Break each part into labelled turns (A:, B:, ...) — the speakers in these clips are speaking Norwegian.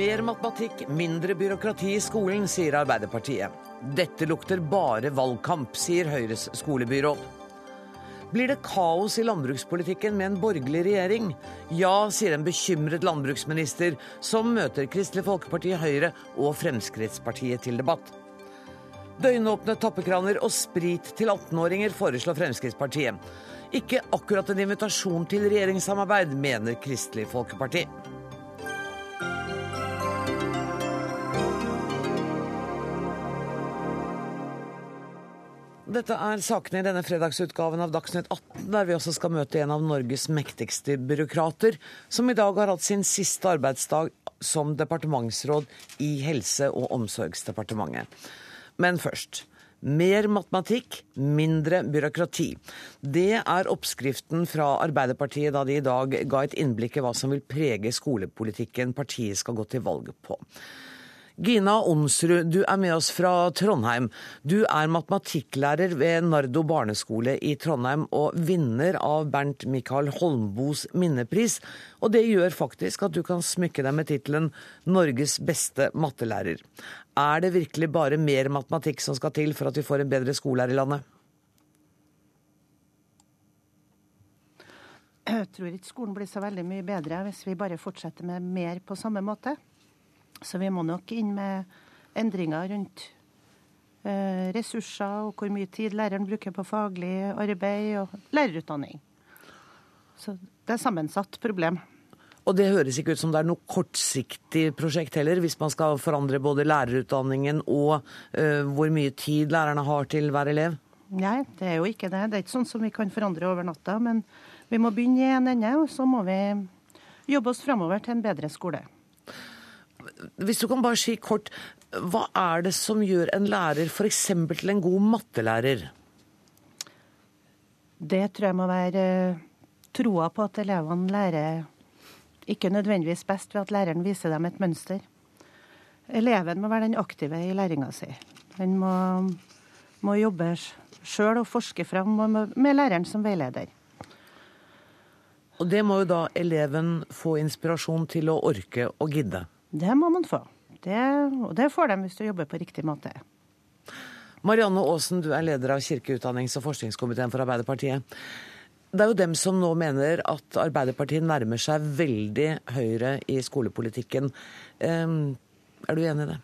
A: Mer matematikk, mindre byråkrati i skolen, sier Arbeiderpartiet. Dette lukter bare valgkamp, sier Høyres skolebyråd. Blir det kaos i landbrukspolitikken med en borgerlig regjering? Ja, sier en bekymret landbruksminister, som møter Kristelig Folkeparti, Høyre og Fremskrittspartiet til debatt. Døgnåpne tappekraner og sprit til 18-åringer foreslår Fremskrittspartiet. Ikke akkurat en invitasjon til regjeringssamarbeid, mener Kristelig Folkeparti. Dette er sakene i denne fredagsutgaven av Dagsnytt 18, der vi også skal møte en av Norges mektigste byråkrater, som i dag har hatt sin siste arbeidsdag som departementsråd i Helse- og omsorgsdepartementet. Men først. Mer matematikk, mindre byråkrati. Det er oppskriften fra Arbeiderpartiet da de i dag ga et innblikk i hva som vil prege skolepolitikken partiet skal gå til valg på. Gina Onsrud, du er med oss fra Trondheim. Du er matematikklærer ved Nardo barneskole i Trondheim og vinner av Bernt Mikael Holmbos minnepris. Og det gjør faktisk at du kan smykke deg med tittelen 'Norges beste mattelærer'. Er det virkelig bare mer matematikk som skal til for at vi får en bedre skole her i landet?
B: Jeg tror ikke skolen blir så veldig mye bedre hvis vi bare fortsetter med mer på samme måte. Så vi må nok inn med endringer rundt eh, ressurser og hvor mye tid læreren bruker på faglig arbeid og lærerutdanning. Så det er sammensatt problem.
A: Og det høres ikke ut som det er noe kortsiktig prosjekt heller, hvis man skal forandre både lærerutdanningen og uh, hvor mye tid lærerne har til hver elev?
B: Nei, det er jo ikke det. Det er ikke sånn som vi kan forandre over natta. Men vi må begynne i en ende, og så må vi jobbe oss framover til en bedre skole.
A: Hvis du kan bare si kort, hva er det som gjør en lærer f.eks. til en god mattelærer?
B: Det tror jeg må være eh, troa på at elevene lærer ikke nødvendigvis best ved at læreren viser dem et mønster. Eleven må være den aktive i læringa si. Han må, må jobbe sjøl og forske fram med læreren som veileder.
A: Og det må jo da eleven få inspirasjon til å orke og gidde?
B: Det må man få. Det, og det får de hvis du jobber på riktig måte.
A: Marianne Aasen, du er leder av kirkeutdannings- og forskningskomiteen for Arbeiderpartiet. Det er jo dem som nå mener at Arbeiderpartiet nærmer seg veldig Høyre i skolepolitikken. Er du enig i det?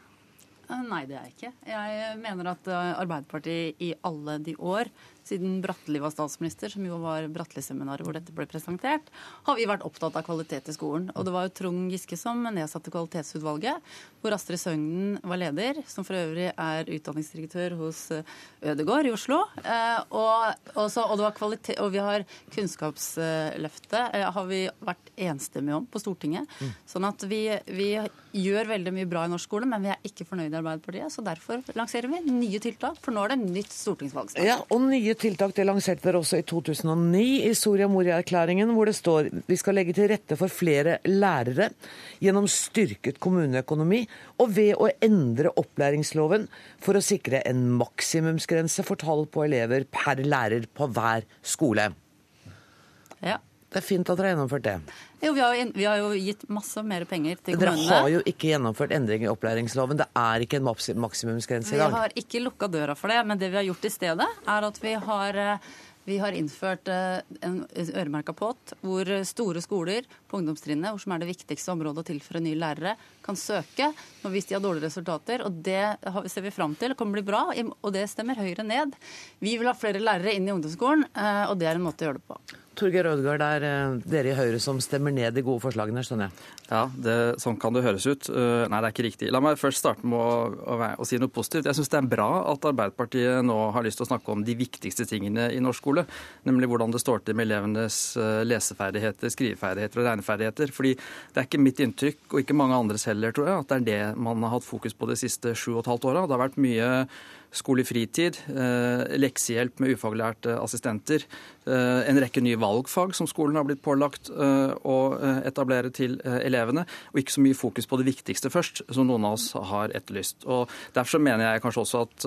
C: Nei, det er jeg ikke. Jeg mener at Arbeiderpartiet i alle de år siden Bratteli var statsminister, som jo var Bratteli-seminaret hvor dette ble presentert, har vi vært opptatt av kvalitet i skolen. Og det var jo Trond Giske som nedsatte Kvalitetsutvalget, hvor Astrid Søgnen var leder, som for øvrig er utdanningsdirektør hos eh, Ødegård i Oslo. Eh, og, og, så, og, kvalitet, og vi har Kunnskapsløftet eh, har vi vært enstemmige om på Stortinget. Mm. Sånn at vi, vi gjør veldig mye bra i norsk skole, men vi er ikke fornøyde i Arbeiderpartiet. Så derfor lanserer vi nye tiltak, for nå er det nytt stortingsvalg.
A: Ja, og nye tiltak det lanserte dere også i 2009 i Soria Moria-erklæringen, hvor det står vi skal legge til rette for flere lærere gjennom styrket kommuneøkonomi og ved å endre opplæringsloven for å sikre en maksimumsgrense for tall på elever per lærer på hver skole. Det er fint at dere har gjennomført det.
C: Jo, vi har, vi har, jo gitt masse mer penger til kommunene.
A: Dere har jo ikke gjennomført endring i opplæringsloven. Det er ikke en maksimumsgrense i dag.
C: Vi har ikke lukka døra for det, men det vi har gjort i stedet, er at vi har eh, vi har innført eh, en øremerka pott hvor store skoler på ungdomstrinnet, som er det viktigste området å tilføre nye lærere, kan søke hvis de har dårlige resultater. og Det ser vi fram til. Det kommer til å bli bra, og det stemmer Høyre ned. Vi vil ha flere lærere inn i ungdomsskolen, eh, og det er en måte å gjøre det på.
A: Torgeir Ødegaard, det er eh, dere i Høyre som stemmer ned de gode forslagene, skjønner jeg?
D: Ja, det, sånn kan det høres ut. Uh, nei, det er ikke riktig. La meg først starte med å, å, å si noe positivt. Jeg syns det er bra at Arbeiderpartiet nå har lyst til å snakke om de viktigste tingene i norsk skole. Nemlig hvordan det står til med elevenes leseferdigheter, skriveferdigheter og regneferdigheter. Fordi det er ikke mitt inntrykk, og ikke mange andres heller, tror jeg, at det er det man har hatt fokus på de siste sju og et halvt åra. Det har vært mye skolefritid, leksehjelp med ufaglærte assistenter, en rekke nye valgfag som skolen har blitt pålagt å etablere til elevene, og ikke så mye fokus på det viktigste først, som noen av oss har etterlyst. Og Derfor så mener jeg kanskje også at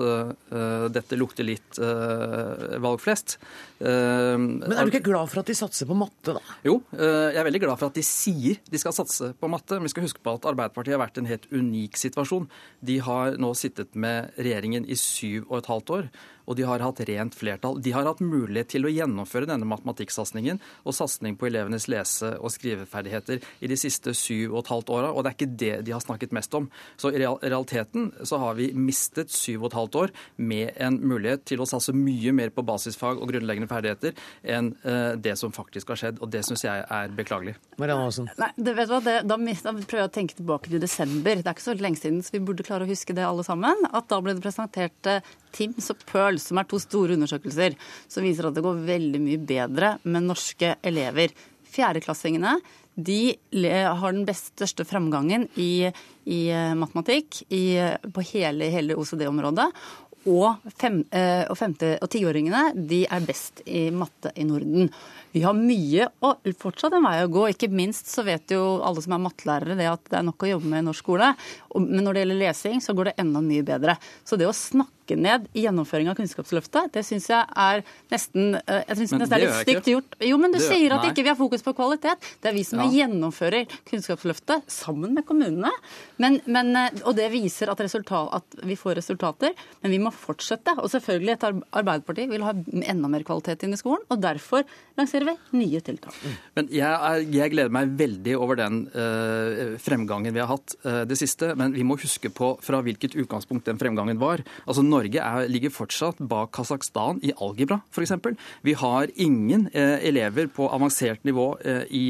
D: dette lukter litt valgflest.
A: Men er du ikke glad for at de satser på matte, da?
D: Jo, jeg er veldig glad for at de sier de skal satse på matte. Men vi skal huske på at Arbeiderpartiet har vært i en helt unik situasjon. De har nå sittet med regjeringen i syv og et halvt år og de har hatt rent flertall. De har hatt mulighet til å gjennomføre denne matematikksatsingen og satsing på elevenes lese- og skriveferdigheter i de siste syv og et halvt åra, og det er ikke det de har snakket mest om. Så i realiteten så har vi mistet syv og et halvt år med en mulighet til å satse mye mer på basisfag og grunnleggende ferdigheter enn eh, det som faktisk har skjedd, og det syns jeg er beklagelig.
A: Marianne Aasen.
C: Nei, det, vet du hva, det, da, da prøver jeg å tenke tilbake til desember. Det er ikke så lenge siden, så vi burde klare å huske det alle sammen. At da ble det presentert eh, TIMS og Som er to store undersøkelser, som viser at det går veldig mye bedre med norske elever. Fjerdeklassingene de har den best, største framgangen i, i eh, matematikk i, på hele, hele OCD-området. Og, fem, eh, og, femte, og tiåringene de er best i matte i Norden. Vi har mye og fortsatt en vei å gå. Ikke minst så vet jo alle som er mattelærere det at det er nok å jobbe med i norsk skole. Men når det gjelder lesing, så går det enda mye bedre. Så det å snakke ned i gjennomføring av Kunnskapsløftet, det syns jeg er nesten eh, jeg synes nesten det er litt stygt gjort. Jo, men du det, sier at nei. ikke vi har fokus på kvalitet. Det er vi som ja. gjennomfører Kunnskapsløftet sammen med kommunene. Men, men, eh, og det viser at, at, vi får resultater. Men vi må fortsette. Og selvfølgelig, et Arbeiderparti vil ha enda mer kvalitet inn i skolen. Og derfor lanserer vi nye tiltak.
D: Men jeg, er, jeg gleder meg veldig over den uh, fremgangen vi har hatt uh, det siste. Men vi må huske på fra hvilket utgangspunkt den fremgangen var. Altså Norge er, ligger fortsatt bak Kasakhstan i algebra, f.eks. Vi har ingen uh, elever på avansert nivå i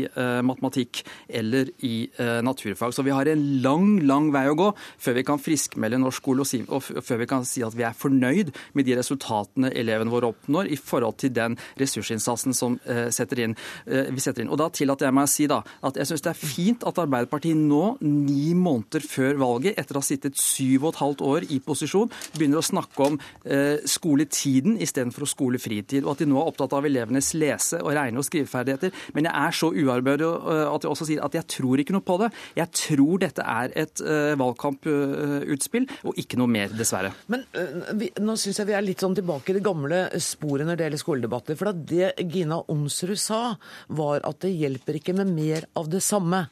D: matematikk eller i naturfag. Så vi har en lang, lang vei å gå før vi kan friskmelde norsk skole og, si, og før vi kan si at vi er fornøyd med de resultatene elevene våre oppnår i forhold til den ressursinnsatsen som Eh, setter inn, eh, vi setter inn. Og Da tillater jeg meg å si da, at jeg syns det er fint at Arbeiderpartiet nå, ni måneder før valget, etter å ha sittet syv og et halvt år i posisjon, begynner å snakke om eh, skoletiden istedenfor skolefritid. Og at de nå er opptatt av elevenes lese-, og regne- og skriveferdigheter. Men jeg er så uarbeidet at jeg også sier at jeg tror ikke noe på det. Jeg tror dette er et valgkamputspill, og ikke noe mer, dessverre.
A: Men vi, nå syns jeg vi er litt sånn tilbake i det gamle sporet når det gjelder skoledebatter. For det Gina Onsrud sa, var at det hjelper ikke med mer av det samme.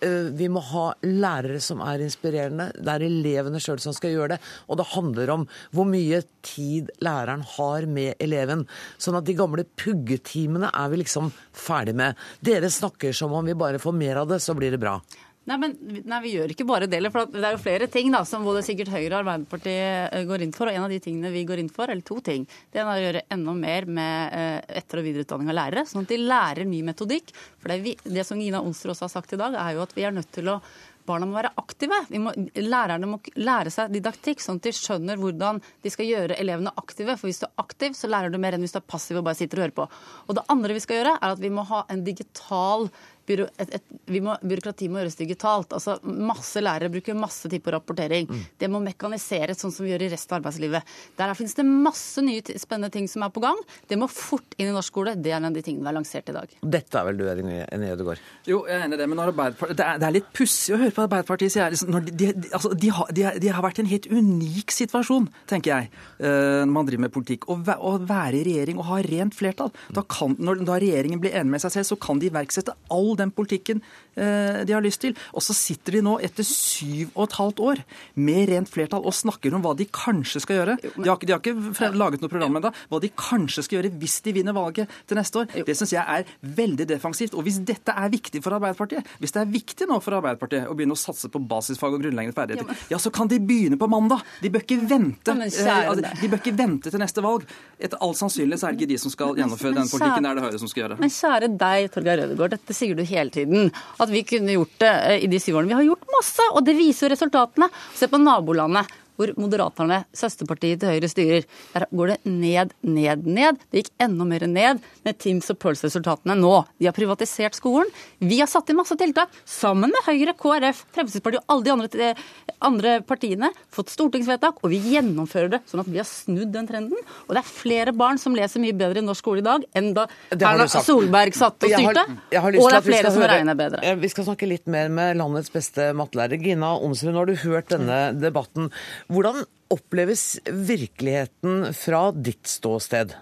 A: Eh, vi må ha lærere som er inspirerende. Det er elevene sjøl som skal gjøre det. Og det handler om hvor mye tid læreren har med eleven. Sånn at de gamle puggetimene er vi liksom ferdig med. Dere snakker som om vi bare får mer av det, så blir det bra.
C: Nei, men nei, Vi gjør ikke bare det. for Det er jo flere ting da, som både sikkert Høyre og Arbeiderpartiet eh, går inn for. og En av de tingene vi går inn for, eller to ting, det er å gjøre enda mer med eh, etter- og videreutdanning av lærere. Sånn at de lærer ny metodikk. For det, vi, det som Gina Onsrud også har sagt i dag, er jo at vi er nødt til å Barna må være aktive. Må, lærerne må lære seg didaktikk, sånn at de skjønner hvordan de skal gjøre elevene aktive. For hvis du er aktiv, så lærer du mer enn hvis du er passiv og bare sitter og hører på. Og det andre vi skal gjøre, er at vi må ha en digital byro, et, et, må, byråkrati må gjøres digitalt. Altså, masse lærere bruker masse tid på rapportering. Mm. Det må mekaniseres sånn som vi gjør i resten av arbeidslivet. Der finnes det masse nye spennende ting som er på gang. Det må fort inn i norsk skole. Det er en av de tingene vi har lansert i dag.
A: Dette er vel du enig i, Ødegaard?
D: Jo, jeg er enig i det. Men det er, det er litt pussig å høre på Arbeiderpartiet. Jeg, liksom, de, de, altså, de, har, de, har, vært i en helt unik situasjon, tenker jeg, eh, når man driver med politikk. Å, være i regjering og ha rent flertall. Da, kan, når da regjeringen blir enig med seg selv, så kan de iverksette all den politikken de har lyst til. Og så sitter de nå etter syv og et halvt år med rent flertall og snakker om hva de kanskje skal gjøre. De har, de har ikke laget noe program ennå. Hva de kanskje skal gjøre hvis de vinner valget til neste år. Det syns jeg er veldig defensivt. Og hvis dette er viktig for Arbeiderpartiet, hvis det er viktig nå for Arbeiderpartiet å begynne å satse på basisfag og grunnleggende ferdigheter, ja, så kan de begynne på mandag. De bør ikke vente, eh, altså, de bør ikke vente til neste valg. Etter all sannsynlighet så er det ikke de som skal gjennomføre den politikken, det er det Høyre som skal gjøre.
C: Men kjære deg, Torgeir Rødegård, dette sier du hele tiden. At vi kunne gjort det eh, i de syv årene. Vi har gjort masse, og det viser jo resultatene. Se på nabolandet. Hvor Moderaterne, søsterpartiet til Høyre, styrer. Der går det ned, ned, ned. Det gikk enda mer ned med Teams og Pulse-resultatene nå. De har privatisert skolen. Vi har satt inn masse tiltak sammen med Høyre, KrF, Fremskrittspartiet og alle de andre, andre partiene. Fått stortingsvedtak, og vi gjennomfører det sånn at vi har snudd den trenden. Og det er flere barn som leser mye bedre i norsk skole i dag enn da Erna Solberg satt og styrte.
A: Jeg har, jeg har
C: og det er flere som høre, regner bedre.
A: Vi skal snakke litt mer med landets beste mattelærer. Gina Omsrud, nå har du hørt denne debatten. Hvordan oppleves virkeligheten fra ditt ståsted?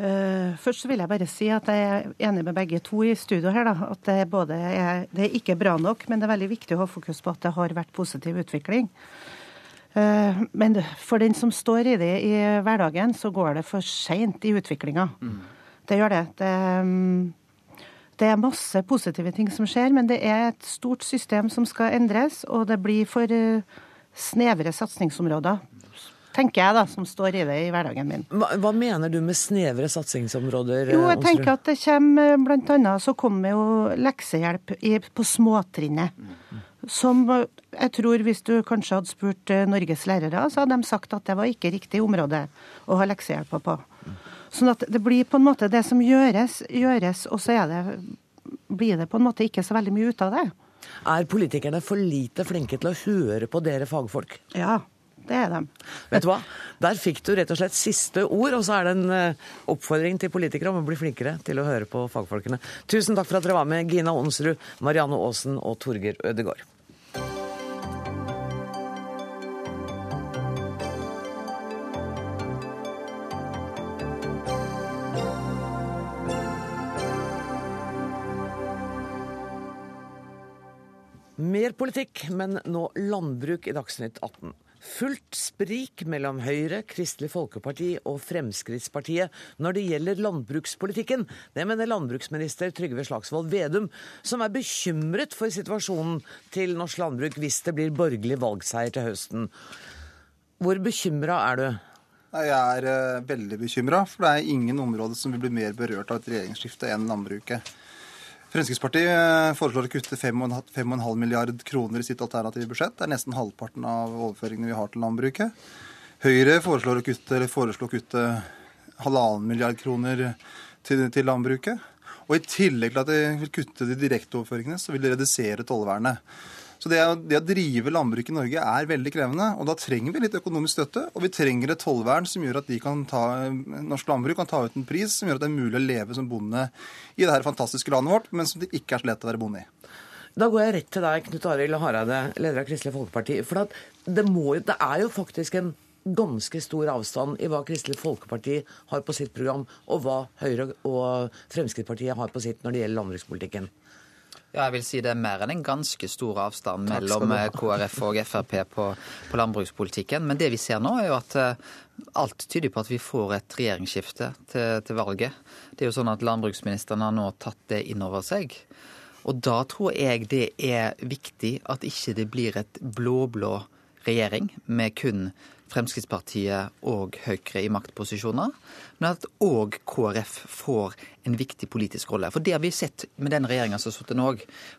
B: Uh, først vil jeg bare si at jeg er enig med begge to i studio her. Da. At det, både er, det er ikke bra nok, men det er veldig viktig å ha fokus på at det har vært positiv utvikling. Uh, men for den som står i det i hverdagen, så går det for seint i utviklinga. Mm. Det gjør det. det um, det er masse positive ting som skjer, men det er et stort system som skal endres, og det blir for uh, snevre satsingsområder. Tenker jeg, da, som står i det i hverdagen min.
A: Hva, hva mener du med snevre satsingsområder?
B: Jo, jeg tenker at det kommer Blant annet så kommer jo leksehjelp i, på småtrinnet. Som jeg tror hvis du kanskje hadde spurt eh, Norges lærere, så hadde de sagt at det var ikke riktig område å ha leksehjelp på. Sånn at det blir på en måte det som gjøres, gjøres, og så det, blir det på en måte ikke så veldig mye ut av det.
A: Er politikerne for lite flinke til å høre på dere fagfolk?
B: Ja, det er de.
A: Vet du hva? Der fikk du rett og slett siste ord, og så er det en eh, oppfordring til politikere om å bli flinkere til å høre på fagfolkene. Tusen takk for at dere var med, Gina Onsrud, Marianne Aasen og Torger Ødegaard. Politikk, men nå landbruk i Dagsnytt 18. Fullt sprik mellom Høyre, Kristelig Folkeparti og Fremskrittspartiet når det gjelder landbrukspolitikken. Det mener landbruksminister Trygve Slagsvold Vedum, som er bekymret for situasjonen til norsk landbruk hvis det blir borgerlig valgseier til høsten. Hvor bekymra er du?
E: Jeg er uh, veldig bekymra, for det er ingen områder som vil bli mer berørt av et regjeringsskifte enn landbruket. Fremskrittspartiet eh, foreslår å kutte 5,5 milliard kroner i sitt alternative budsjett. Det er nesten halvparten av overføringene vi har til landbruket. Høyre foreslår å kutte, foreslår å kutte halvannen milliard kroner til, til, landbruket. Og i tillegg til at de vil kutte de direkteoverføringene, så vil de redusere tollvernet. Så det, det, å drive landbruk i Norge er veldig krevende. og Da trenger vi litt økonomisk støtte. Og vi trenger et tollvern som gjør at ta, norsk landbruk kan ta ut en pris som gjør at det er mulig å leve som bonde i det her fantastiske landet vårt, men som det ikke er så lett å være bonde i.
A: Da går jeg rett til deg, Knut Arild Hareide, leder av Kristelig Folkeparti. For det, må, det er jo faktisk en ganske stor avstand i hva Kristelig Folkeparti har på sitt program, og hva Høyre og Fremskrittspartiet har på sitt når det gjelder landbrukspolitikken.
F: Ja, jeg vil si Det er mer enn en ganske stor avstand mellom eh, KrF og Frp på, på, landbrukspolitikken. Men det vi ser nå, er jo at eh, alt tyder på at vi får et regjeringsskifte til, til valget. Det er jo sånn at Landbruksministeren har nå tatt det inn over seg. Og da tror jeg det er viktig at ikke det blir et blå-blå regjering med kun Fremskrittspartiet og Høyre i maktposisjoner, men at òg KrF får en viktig politisk rolle. For det har vi sett med den regjeringa som har sittet nå.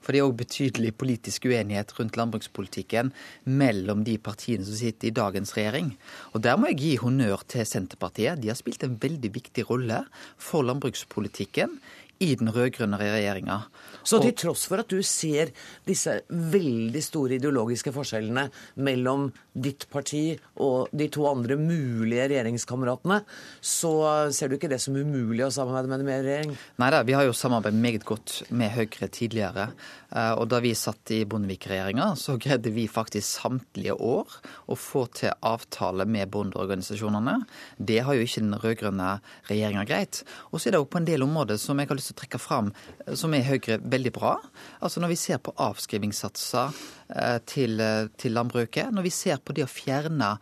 F: For det er òg betydelig politisk uenighet rundt landbrukspolitikken mellom de partiene som sitter i dagens regjering. Og der må jeg gi honnør til Senterpartiet. De har spilt en veldig viktig rolle for landbrukspolitikken i den rød-grønne regjeringa.
A: Så til tross for at du ser disse veldig store ideologiske forskjellene mellom ditt parti og de to andre mulige regjeringskameratene, så ser du ikke det som umulig å samarbeide med dem i regjering?
F: Nei da, vi har jo samarbeidet meget godt med Høyre tidligere. Eh, og da vi satt i Bondevik-regjeringa, så greide vi faktisk samtlige år å få til avtale med bondeorganisasjonene. Det har jo ikke den rød-grønne regjeringa greit. Og så er det jo på en del områder som jeg har lyst til å trekke fram, eh, som er Høyre veldig bra. Altså Når vi ser på avskrivingssatser eh, til, til landbruket, når vi ser på det å fjerne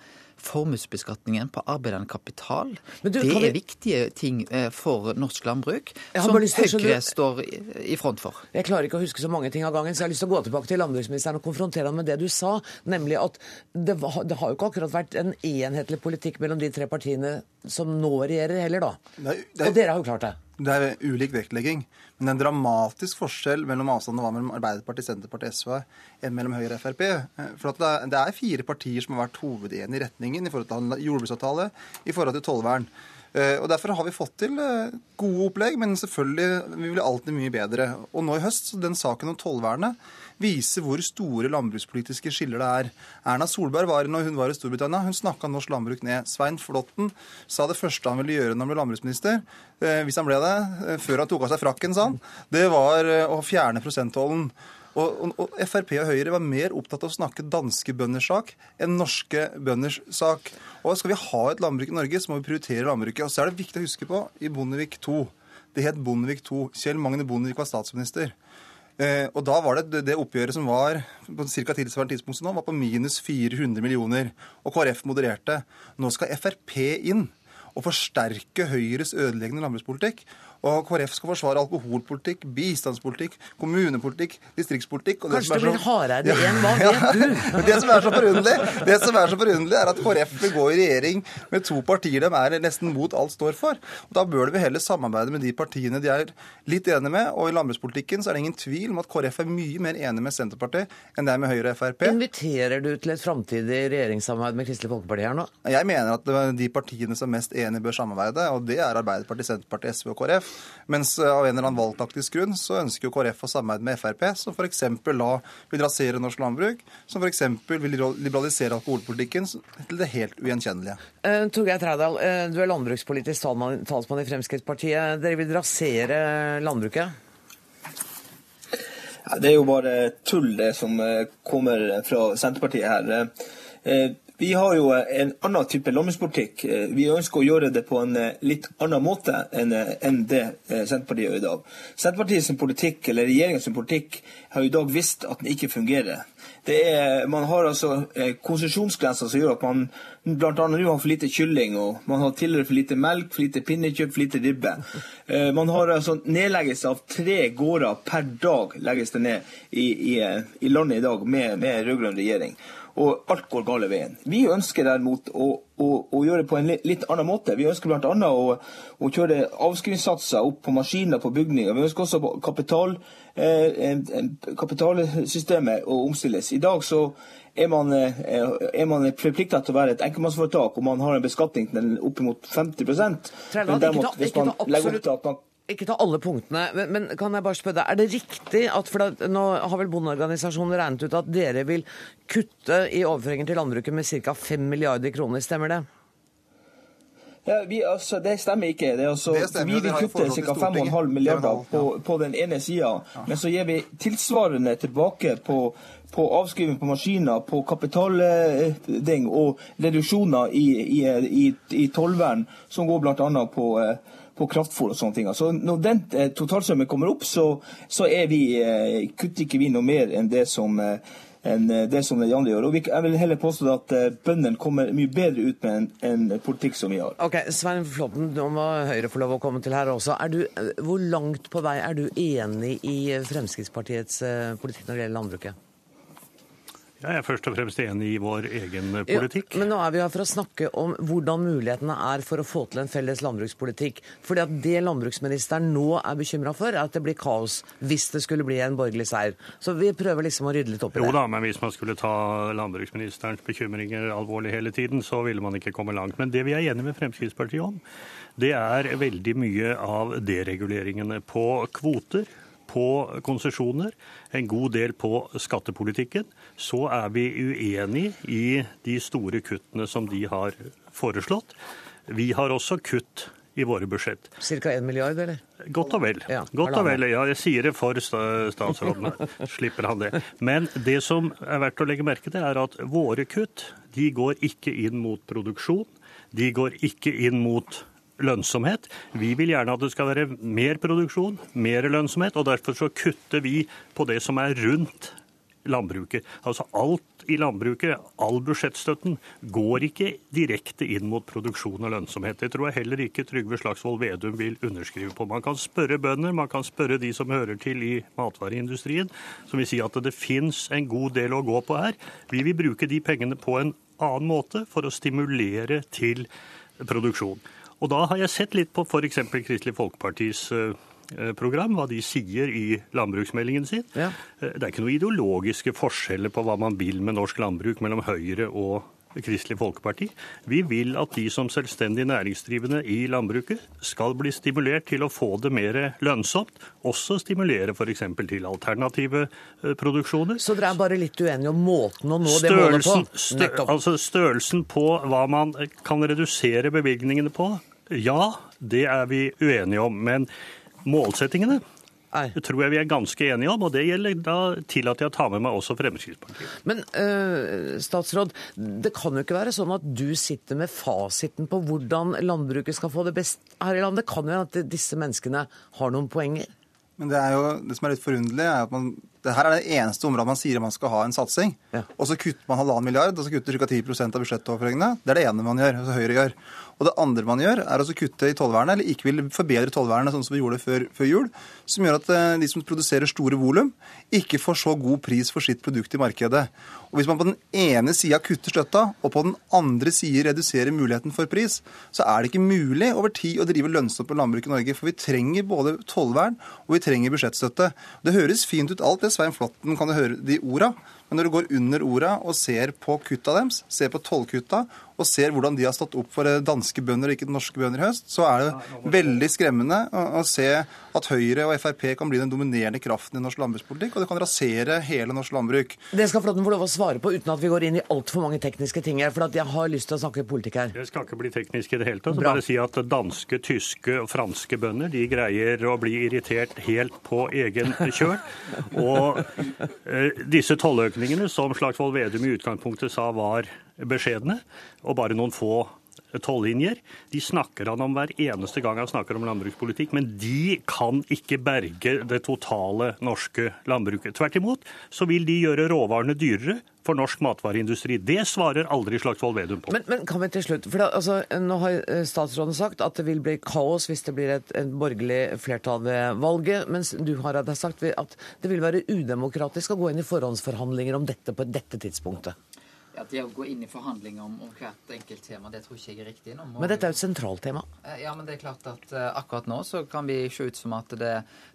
F: formuesbeskatningen på arbeidende kapital. Du, det er vi... viktige ting eh, for norsk landbruk, som Høyre står i front for.
A: Jeg klarer ikke å huske så mange ting av gangen, så jeg har lyst til å gå tilbake til landbruksministeren og konfrontere ham med det du sa, nemlig at det, var, det har jo ikke akkurat vært en enhetlig politikk mellom de tre partiene som nå regjerer heller, da. Nei, det... Og dere har jo klart det.
E: Det er ulik vektlegging. Men det er en dramatisk forskjell mellom avstanden var mellom Arbeiderpartiet, Senterpartiet, SV enn mellom Høyre og Frp. Eh, for det er, det er fire partier som har vært hovedenige i retningen i forhold til jordbruksavtale, i forhold til tollvern. Eh, og Derfor har vi fått til eh, gode opplegg, men selvfølgelig vi vil alltid mye bedre. Og nå i høst, den saken om tollvernet viser hvor store landbrukspolitiske skiller det er. Erna Solberg var når hun var i Storbritannia, hun snakka norsk landbruk ned. Svein Flåtten sa det første han ville gjøre når han ble landbruksminister, eh, hvis han ble det, eh, før han tok av seg frakken, sa han, det var eh, å fjerne prosenttollen. Og, og, og, Frp og Høyre var mer opptatt av å snakke danske bønders sak enn norske bønders sak. Og Skal vi ha et landbruk i Norge, så må vi prioritere landbruket. Og så er det viktig å huske på i Bondevik II. Det het Bondevik II. Kjell Magne Bondevik var statsminister. Eh, og da var det det oppgjøret som var på ca. tilsvarende tidspunkt som nå, var på minus 400 millioner. Og KrF modererte. Nå skal Frp inn og forsterke Høyres ødeleggende landbrukspolitikk. Og KrF skal forsvare alkoholpolitikk, bistandspolitikk, kommunepolitikk, distriktspolitikk.
A: Kanskje det, det blir Hareide igjen, hva vet du?
E: det som er så forunderlig, det som er så forunderlig er at KrF vil gå i regjering med to partier de er nesten mot alt står for. Og Da bør vi heller samarbeide med de partiene de er litt enige med. Og i landbrukspolitikken så er det ingen tvil om at KrF er mye mer enig med Senterpartiet enn det er med Høyre og Frp.
A: Inviterer du til et framtidig regjeringssamarbeid med Kristelig Folkeparti her nå?
E: Jeg mener at de partiene som er mest enige bør samarbeide, og det er Arbeiderpartiet, Senterpartiet, SV og KrF. Mens eh, av en eller annen valgtaktisk grunn så ønsker jo KrF å samarbeide med Frp, som f.eks. da vil rasere norsk landbruk, som f.eks. vil liberalisere alkoholpolitikken til det helt ugjenkjennelige.
A: Uh, Torgeir Trædal, uh, du er landbrukspolitisk talsmann i Fremskrittspartiet. Dere vil rasere landbruket?
G: Det er jo bare tull, det som kommer fra Senterpartiet her. Vi har jo en annen type landbrukspolitikk. Vi ønsker å gjøre det på en eh, litt annen måte enn eh, det eh, Senterpartiet gjør i dag. Senterpartiets politikk, eller regjeringens politikk, har i dag visst at den ikke fungerer. Er, man har altså konsesjonsgrenser som gjør at man bl.a. nå har for lite kylling, og man har tidligere for lite melk, for lite pinnekjøtt, for lite ribbe. Man har altså nedleggelse av tre gårder per dag legges det ned i, i, i landet i dag med, med rød-grønn regjering og alt går gale veien. Vi ønsker derimot å, å, å gjøre det på en litt annen måte. Vi ønsker bl.a. Å, å kjøre avskrivningssatser opp på maskiner på bygninger. Vi ønsker også kapital, eh, kapitalsystemet å omstilles. I dag så er man, eh, er man forplikta til å være et enkeltmannsforetak, og man har en beskatning til oppimot 50
A: Men derimot, hvis man legger opp til at man ikke ta alle punktene, men, men, kan jeg bare spørre deg, er det riktig at for da, Nå har vel bondeorganisasjonen regnet ut at dere vil kutte i overføringer til landbruket med ca. 5 milliarder kroner, stemmer det?
G: Ja, vi, altså, Det stemmer ikke. Det altså, det stemmer, vi vil kutte ca. 5,5 milliarder på, på, den ene sida, ja. men så gir vi tilsvarende tilbake på, på avskriving på maskiner, på kapitalding og reduksjoner i, i, i, i tollvern, som går bl.a. på eh, på kraftfôr og sånne ting. Så når den eh, totalsummen kommer opp, så, så vi, eh, kutter ikke vi noe mer enn det som enn det som de andre gjør. Og Jeg vil heller påstå at bøndene kommer mye bedre ut med en, en politikk som vi har.
A: Ok, Svein Flåtten, nå må Høyre få lov å komme til her også. Du, hvor langt på vei er du enig i Fremskrittspartiets politikk når det gjelder landbruket?
H: Jeg er først og fremst enig i vår egen politikk.
A: Ja, men nå er vi her for å snakke om hvordan mulighetene er for å få til en felles landbrukspolitikk. Fordi at Det landbruksministeren nå er bekymra for, er at det blir kaos hvis det skulle bli en borgerlig seier. Så vi prøver liksom å rydde litt opp i det.
H: Jo da, men hvis man skulle ta landbruksministerens bekymringer alvorlig hele tiden, så ville man ikke komme langt. Men det vi er enige med Fremskrittspartiet om, det er veldig mye av dereguleringene på kvoter på konsesjoner, en god del på skattepolitikken, så er vi uenig i de store kuttene som de har foreslått. Vi har også kutt i våre budsjett.
A: Ca. 1 milliard, eller?
H: Godt og vel. Ja, Godt og vel, ja, Jeg sier det for statsråden. Slipper han det. Men det som er verdt å legge merke til, er at våre kutt de går ikke inn mot produksjon. De går ikke inn mot lønnsomhet. Vi vil gjerne at det skal være mer produksjon, mer lønnsomhet, og derfor så kutter vi på det som er rundt landbruket. Altså alt i landbruket, all budsjettstøtten, går ikke direkte inn mot produksjon og lønnsomhet. Det tror jeg heller ikke Trygve Slagsvold Vedum vil underskrive på. Man kan spørre bønder, man kan spørre de som hører til i matvareindustrien, som vil si at det fins en god del å gå på her. Vi vil bruke de pengene på en annen måte for å stimulere til produksjon. Og da har jeg sett litt på f.eks. Kristelig Folkepartis eh, program, hva de sier i landbruksmeldingen sin. Ja. Det er ikke noen ideologiske forskjeller på hva man vil med norsk landbruk mellom Høyre og Kristelig Folkeparti. Vi vil at de som selvstendig næringsdrivende i landbruket skal bli stimulert til å få det mer lønnsomt. Også stimulere f.eks. til alternative eh, produksjoner.
A: Så dere er bare litt uenige om måten å nå det målet på?
H: Stø, altså størrelsen på hva man kan redusere bevilgningene på, ja, det er vi uenige om. Men målsettingene det tror jeg vi er ganske enige om, og det gjelder da tillater jeg å ta med meg også Fremskrittspartiet.
A: Men øh, statsråd, det kan jo ikke være sånn at du sitter med fasiten på hvordan landbruket skal få det best her i landet. Det kan jo hende at disse menneskene har noen poenger?
E: Men det, er jo, det som er litt forunderlig, er at man, det her er det eneste området man sier man skal ha en satsing. Ja. Og så kutter man halvannen milliard, og så kutter ca. 10% av budsjettoverføringene. Det er det ene man gjør, altså Høyre gjør. Og det andre man gjør, er å kutte i tollvernet, eller ikke vil forbedre tollvernet sånn som vi gjorde før, før jul. Som gjør at eh, de som produserer store volum, ikke får så god pris for sitt produkt i markedet. Og Hvis man på den ene sida kutter støtta, og på den andre sida reduserer muligheten for pris, så er det ikke mulig over tid å drive lønnsomt på landbruk i Norge. For vi trenger både tollvern og vi trenger budsjettstøtte. Det høres fint ut alt det, Svein Flåtten kan du høre de orda. Men når du går under orda og ser på kutta deres, ser på tollkutta og ser hvordan de har stått opp for danske bønder og ikke norske bønder i høst, så er det veldig skremmende å, se at Høyre og Frp kan bli den dominerende kraften i norsk landbrukspolitikk, og det kan rasere hele norsk landbruk.
A: Det skal Flåtten få lov å svare på uten at vi går inn i altfor mange tekniske ting her, for jeg har lyst til å snakke politikk her.
H: Det skal ikke bli teknisk i det hele tatt. Bare si at danske, tyske og franske bønder de greier å bli irritert helt på egen kjøl. Og eh, disse tolløkningene økningene som Slagsvold Vedum i utgangspunktet sa var beskjedne, og bare noen få tollinjer. De snakker han om hver eneste gang han snakker om landbrukspolitikk, men de kan ikke berge det totale norske landbruket. Tvert imot så vil de gjøre råvarene dyrere for norsk matvareindustri. Det svarer aldri Slagsvold Vedum på.
A: Men, men, kan vi til slutt, for da, altså, Nå har eh, statsråden sagt at det vil bli kaos hvis det blir et, et borgerlig flertall ved valget, mens du har sagt at det vil være udemokratisk å gå inn i forhåndsforhandlinger om dette på dette tidspunktet.
F: Ja, Det å gå inn i forhandlinger om, om hvert enkelt tema, det tror ikke jeg er riktig.
A: Nå men dette er jo et sentralt tema?
F: Eh, ja, men det er klart at uh, akkurat nå så kan vi se ut som at det,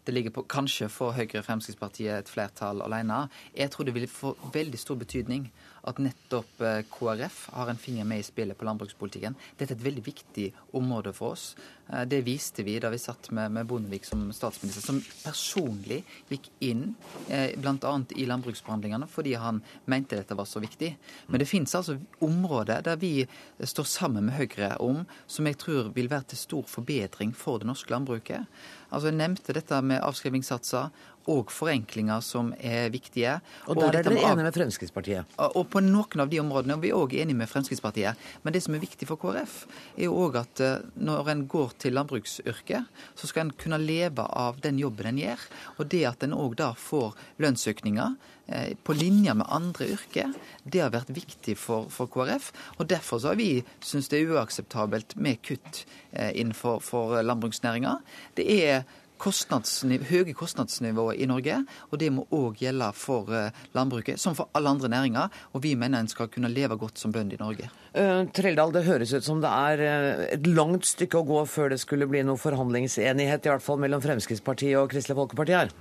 F: det ligger på kanskje for Høyre Fremskrittspartiet et flertall alene. Jeg tror det vil få veldig stor betydning at nettopp eh, KrF har en finger med i spillet på landbrukspolitikken. Dette er et veldig viktig område for oss. Eh, det viste vi da vi satt med, med Bondevik som statsminister, som personlig gikk inn eh, bl.a. i landbruksforhandlingene fordi han mente dette var så viktig. Men det finnes altså områder der vi står sammen med Høyre om som jeg tror vil være til stor forbedring for det norske landbruket. Altså Jeg nevnte dette med avskrivingssatser og forenklinger som er viktige.
A: Og der og er dere enige med Fremskrittspartiet?
F: Og på noen av de områdene er vi òg enige med Fremskrittspartiet. Men det som er viktig for KrF, er jo òg at eh, når en går til landbruksyrket, så skal en kunne leve av den jobben en gjør. Og det at en òg da får lønnsøkninger eh, på linje med andre yrker, det har vært viktig for, for KrF. Og derfor så har vi syntes det er uakseptabelt med kutt eh, innenfor landbruksnæringa. Det er kostnadsniv høye kostnadsnivået i Norge, og det må òg gjelde for eh, landbruket, som for alle andre næringer. Og vi mener en skal kunne leve godt som bønder i Norge.
A: Uh, Treldal, det høres ut som det er uh, et langt stykke å gå før det skulle bli noe forhandlingsenighet, i hvert fall mellom Fremskrittspartiet og Kristelig Folkeparti her?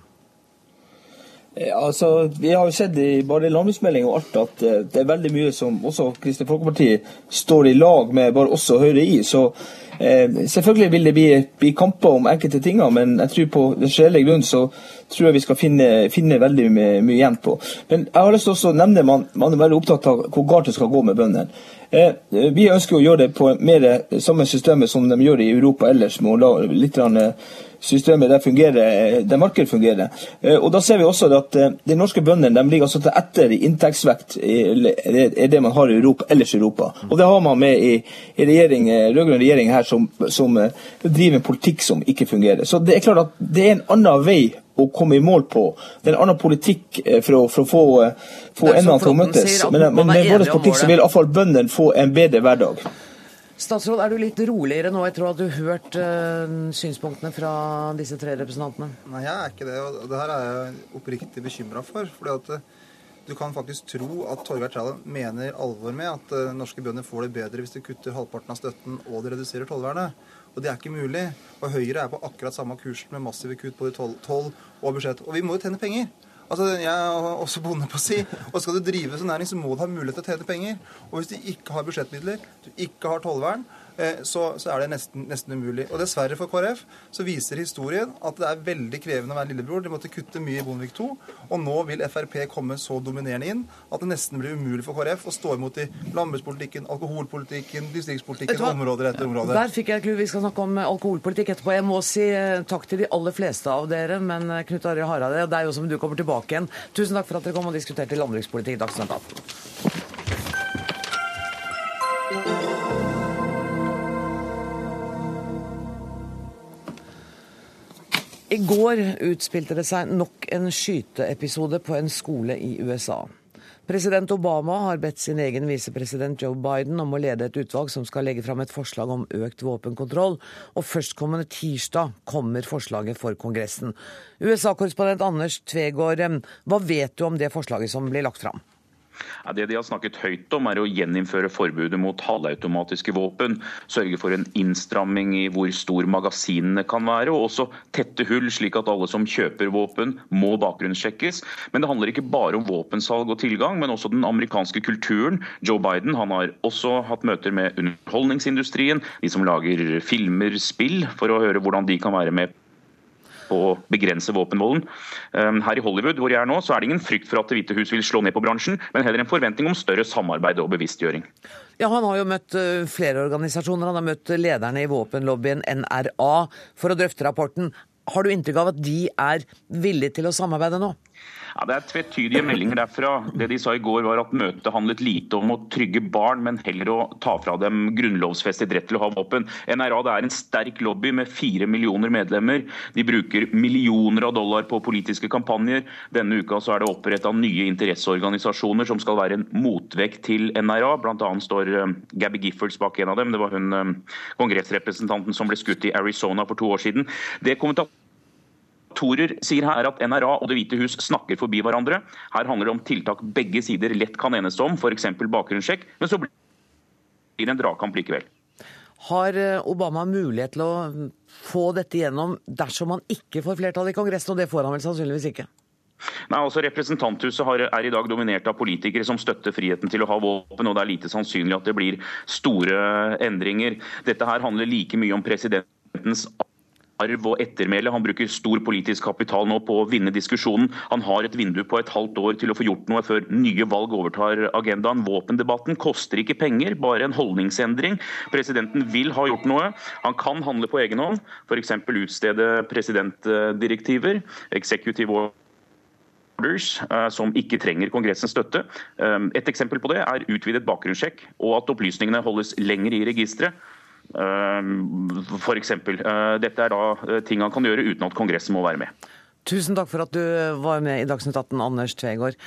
G: Altså, Vi har jo sett i bare landbruksmelding og alt at det er veldig mye som også Kristelig Folkeparti står i lag med bare oss og Høyre i. Så Eh, selvfølgelig vil det bli, bli, kamper om enkelte ting, men jeg tror på den reelle grunn så tror jeg vi skal finne, finne veldig mye, mye, igjen på. Men jeg har lyst til å nevne man, man er veldig opptatt av hvor galt det skal gå med bøndene. Eh, vi ønsker å gjøre det på mer samme systemet som de gjør i Europa ellers, med å la litt systemet der, fungerer, der markedet fungerer. Eh, og da ser vi også at eh, De norske bøndene de ligger altså til etter i inntektsvekt er det man har i Europa, ellers i Europa. Og det har man med i, i regjering, rød-grønn regjering her som, som, driver en politikk som ikke fungerer. Så det er klart at det er en annen vei å komme i mål på. Det er en annen politikk for å, for å få, få endene til å møtes. Men, men med vår politikk så vil iallfall bøndene få en bedre hverdag.
A: Statsråd, er du litt roligere nå etter å ha hørt uh, synspunktene fra disse tre representantene?
E: Nei, jeg er ikke det. Og det her er jeg oppriktig bekymra for. fordi at Du kan faktisk tro at Torgeir Trældal mener alvor med at uh, norske bønder får det bedre hvis de kutter halvparten av støtten og de reduserer tollvernet. Og det er ikke mulig. Og Høyre er på akkurat samme kurs med massive kutt på de toll og budsjett. Og vi må jo tjene penger. Altså, Jeg er også bonde på si. Og skal du drive som næring, så må du ha mulighet til å tjene penger. Og hvis du ikke har budsjettmidler, du ikke har tollvern, så, så, er det nesten, nesten, umulig. Og dessverre for KrF så viser historien at det er veldig krevende å være lillebror. De måtte kutte mye i Bondevik II, og nå vil Frp komme så dominerende inn at det nesten blir umulig for KrF å stå imot i landbrukspolitikken, alkoholpolitikken, distriktspolitikken, områder etter områder.
A: Der fikk jeg clou. Vi skal snakke om alkoholpolitikk etterpå. Jeg må si eh, takk til de aller fleste av dere, men eh, Knut Arild Hareide, det er jo som du kommer tilbake igjen. Tusen takk for at dere kom og diskuterte landbrukspolitikk i Dagsnytt 18. I går utspilte det seg nok en skyteepisode på en skole i USA. President Obama har bedt sin egen visepresident Joe Biden om å lede et utvalg som skal legge fram et forslag om økt våpenkontroll, og førstkommende tirsdag kommer forslaget for Kongressen. USA-korrespondent Anders Tvegård, hva vet du om det forslaget som blir lagt fram?
I: Det de har snakket høyt om, er å gjeninnføre forbudet mot halvautomatiske våpen. Sørge for en innstramming i hvor stor magasinene kan være, og også tette hull, slik at alle som kjøper våpen, må bakgrunnssjekkes. Men det handler ikke bare om våpensalg og tilgang, men også den amerikanske kulturen. Joe Biden han har også hatt møter med underholdningsindustrien, de som lager filmer, spill, for å høre hvordan de kan være med på å begrense våpenvolden. Ehm, her i Hollywood hvor jeg er nå, så er det ingen frykt for at Det hvite hus vil slå ned på bransjen, men heller en forventning om større samarbeid og bevisstgjøring.
A: Ja, Han har jo møtt eh, flere organisasjoner. Han har møtt lederne i våpenlobbyen NRA for å drøfte rapporten. Har du inntrykk av at de er villige til å samarbeide nå?
I: Ja, Det er tvetydige meldinger derfra. Det de sa i går var at møtet handlet lite om å trygge barn, men heller å ta fra dem grunnlovsfestet rett til å ha våpen. NRA det er en sterk lobby med fire millioner medlemmer. De bruker millioner av dollar på politiske kampanjer. Denne uka så er det oppretta nye interesseorganisasjoner som skal være en motvekt til NRA. Blant annet står eh, Gabby Giffords bak en av dem. Det var hun eh, kongressrepresentanten som ble skutt i Arizona for to år siden. Det kommentator Torer sier her at NRA og Det hvite hus snakker forbi hverandre. Her handler det om tiltak begge sider lett kan enes om, f.eks. bakgrunnssjekk. Men så blir det en dragkamp likevel.
A: Har eh, Obama mulighet til å få dette gjennom dersom han ikke får flertall i Kongressen, og det får han vel sannsynligvis ikke?
I: Nei, altså Representanthuset har, er i dag dominert av politikere som støtter friheten til å ha våpen, og det er lite sannsynlig at det blir store endringer. Dette her handler like mye om presidentens arv og ettermæle. Han bruker stor politisk kapital nå på å vinne diskusjonen. Han har et vindu på et halvt år til å få gjort noe før nye valg overtar agendaen. Våpendebatten koster ikke penger, bare en holdningsendring. Presidenten vil ha gjort noe. Han kan handle på egen hånd, f.eks. utstede presidentdirektiver. executive orders eh, som ikke trenger Kongressens støtte. Eh, et eksempel på det er utvidet bakgrunnssjekk og at opplysningene holdes lenger i registeret. Ehm, F.eks. Eh, dette er da eh, ting han kan gjøre uten at Kongressen må være med.
A: Tusen takk for at du var med i Dagsnytt 18, Anders Tvegård.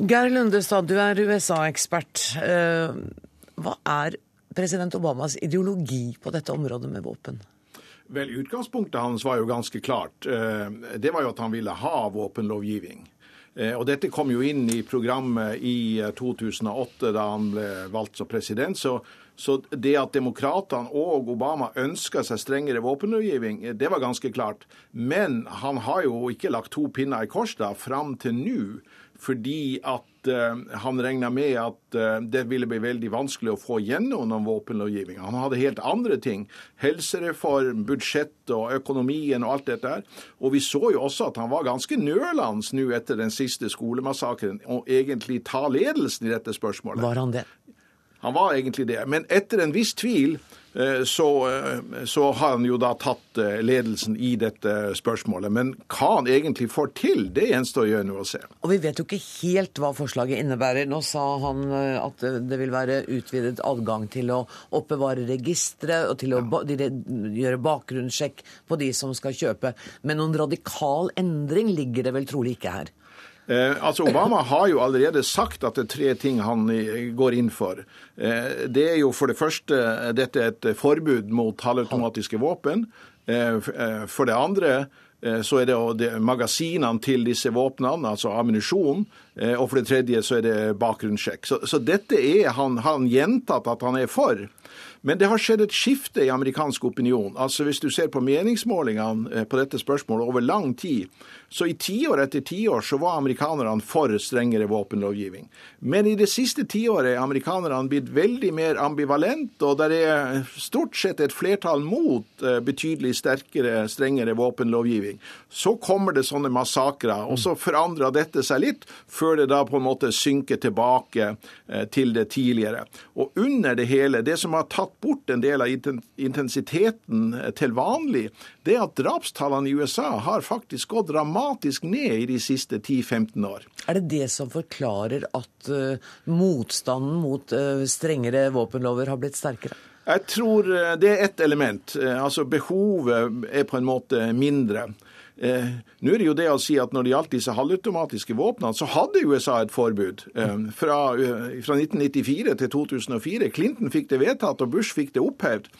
A: Geir Lundestad, du er USA-ekspert. Eh, hva er president Obamas ideologi på dette området med våpen?
J: Vel, Utgangspunktet hans var jo ganske klart. Det var jo at han ville ha våpenlovgivning. Og Dette kom jo inn i programmet i 2008, da han ble valgt som president. Så så det at demokratene og Obama ønska seg strengere våpenlovgivning, det var ganske klart. Men han har jo ikke lagt to pinner i kors da, fram til nå, fordi at uh, han regna med at uh, det ville bli veldig vanskelig å få gjennom noen våpenlovgivning. Han hadde helt andre ting. Helsereform, budsjett og økonomien og alt dette her. Og vi så jo også at han var ganske nølende nå etter den siste skolemassakren, og egentlig ta ledelsen i dette spørsmålet.
A: Var han det?
J: Han var egentlig det. Men etter en viss tvil eh, så, eh, så, har han jo da tatt eh, ledelsen i dette spørsmålet. Men hva han egentlig får til, det gjenstår å gjøre noe å se.
A: Og Vi vet jo ikke helt hva forslaget innebærer. Nå sa han at det vil være utvidet adgang til å oppbevare registre og til å ja. gjøre bakgrunnssjekk på de som skal kjøpe. Men noen radikal endring ligger det vel trolig ikke her?
J: Eh, altså Obama har jo allerede sagt at det er tre ting han eh, går inn for. Eh, det er jo for det første dette er et forbud mot halvautomatiske våpen. For det andre Eh, så er det magasinene til disse våpnene, altså ammunisjon. Eh, og for det tredje så er det bakgrunnssjekk. Så, så dette er han, han gjentatt at han er for. Men det har skjedd et skifte i amerikansk opinion. Altså Hvis du ser på meningsmålingene eh, på dette spørsmålet over lang tid, så i tiår etter tiår så var amerikanerne for strengere våpenlovgivning. Men i det siste tiåret er amerikanerne blitt veldig mer ambivalent, og det er stort sett et flertall mot eh, betydelig sterkere, strengere våpenlovgivning. Så kommer det sånne massakrer, og så forandrer dette seg litt, før det da på en måte synker tilbake eh, til det tidligere. Og under det hele, det som har tatt bort en del av intensiteten eh, til vanlig, det er at drapstallene i USA har faktisk gått dramatisk ned i de siste 10-15 år.
A: Er det det som forklarer at uh, motstanden mot uh, strengere våpenlover har blitt sterkere?
J: Jeg tror det er ett element. Altså Behovet er på en måte mindre. Eh, nå er det jo det å si at Når det gjaldt disse halvautomatiske våpnene, så hadde USA et forbud eh, fra, fra 1994 til 2004. Clinton fikk det vedtatt, og Bush fikk det opphevd.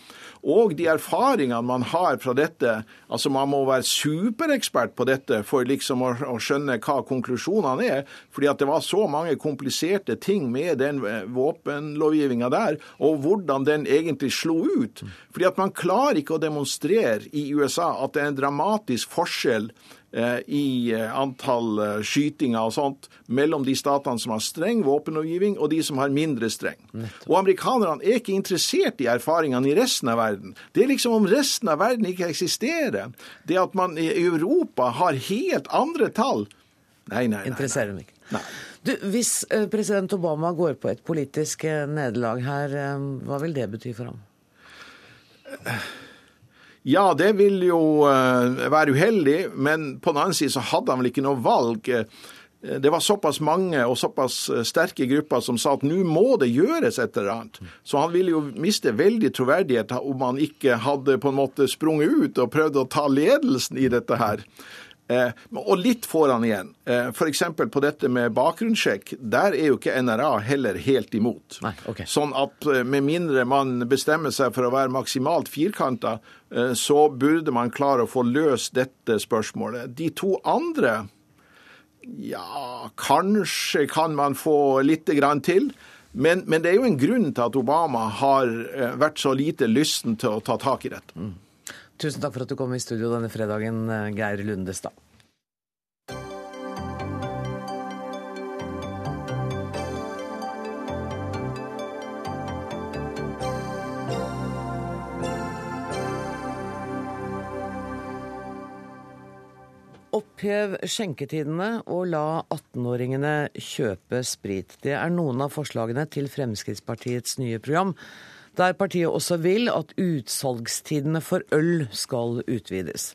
J: Og de erfaringene man har fra dette altså Man må være superekspert på dette for liksom å, å skjønne hva konklusjonene er. fordi at det var så mange kompliserte ting med den eh, våpenlovgivninga der, og hvordan den egentlig slo ut. Fordi at man klarer ikke å demonstrere i USA at det er en dramatisk forskjell i eh, antall eh, skytinger og sånt mellom de statene som har streng våpenlovgivning, og de som har mindre streng. Og amerikanerne er ikke interessert i erfaringene i resten av verden. Det er liksom om resten av verden ikke eksisterer. Det at man i Europa har helt andre tall. Nei, nei, nei.
A: Interesserer dem ikke. Nei. Du, hvis president Obama går på et politisk nederlag her, hva vil det bety for ham?
J: Ja, det vil jo uh, være uheldig, men på den annen side så hadde han vel ikke noe valg. Det var såpass mange og såpass eh, sterke grupper som sa at nå må det gjøres et eller annet. Så han ville jo miste veldig troverdighet om han ikke hadde på en måte sprunget ut og prøvd å ta ledelsen i dette her. Eh, og litt får han igjen. Eh, F.eks. på dette med bakgrunnssjekk. Der er jo ikke NRA heller helt imot.
A: Nei, okay.
J: Sånn at eh, med mindre man bestemmer seg for å være maksimalt firkanta, så burde man klare å få løst dette spørsmålet. De to andre ja, kanskje kan man få litt grann til. Men, men, det er jo en grunn til at Obama har vært så lite lysten til å ta tak i dette. Mm.
A: Tusen takk for at du kom i studio denne fredagen, eh, Geir Lundestad. Opphev skjenketidene og la 18-åringene kjøpe sprit. Det er noen av forslagene til Fremskrittspartiets nye program der partiet også vil at utsalgstidene for øl skal utvides.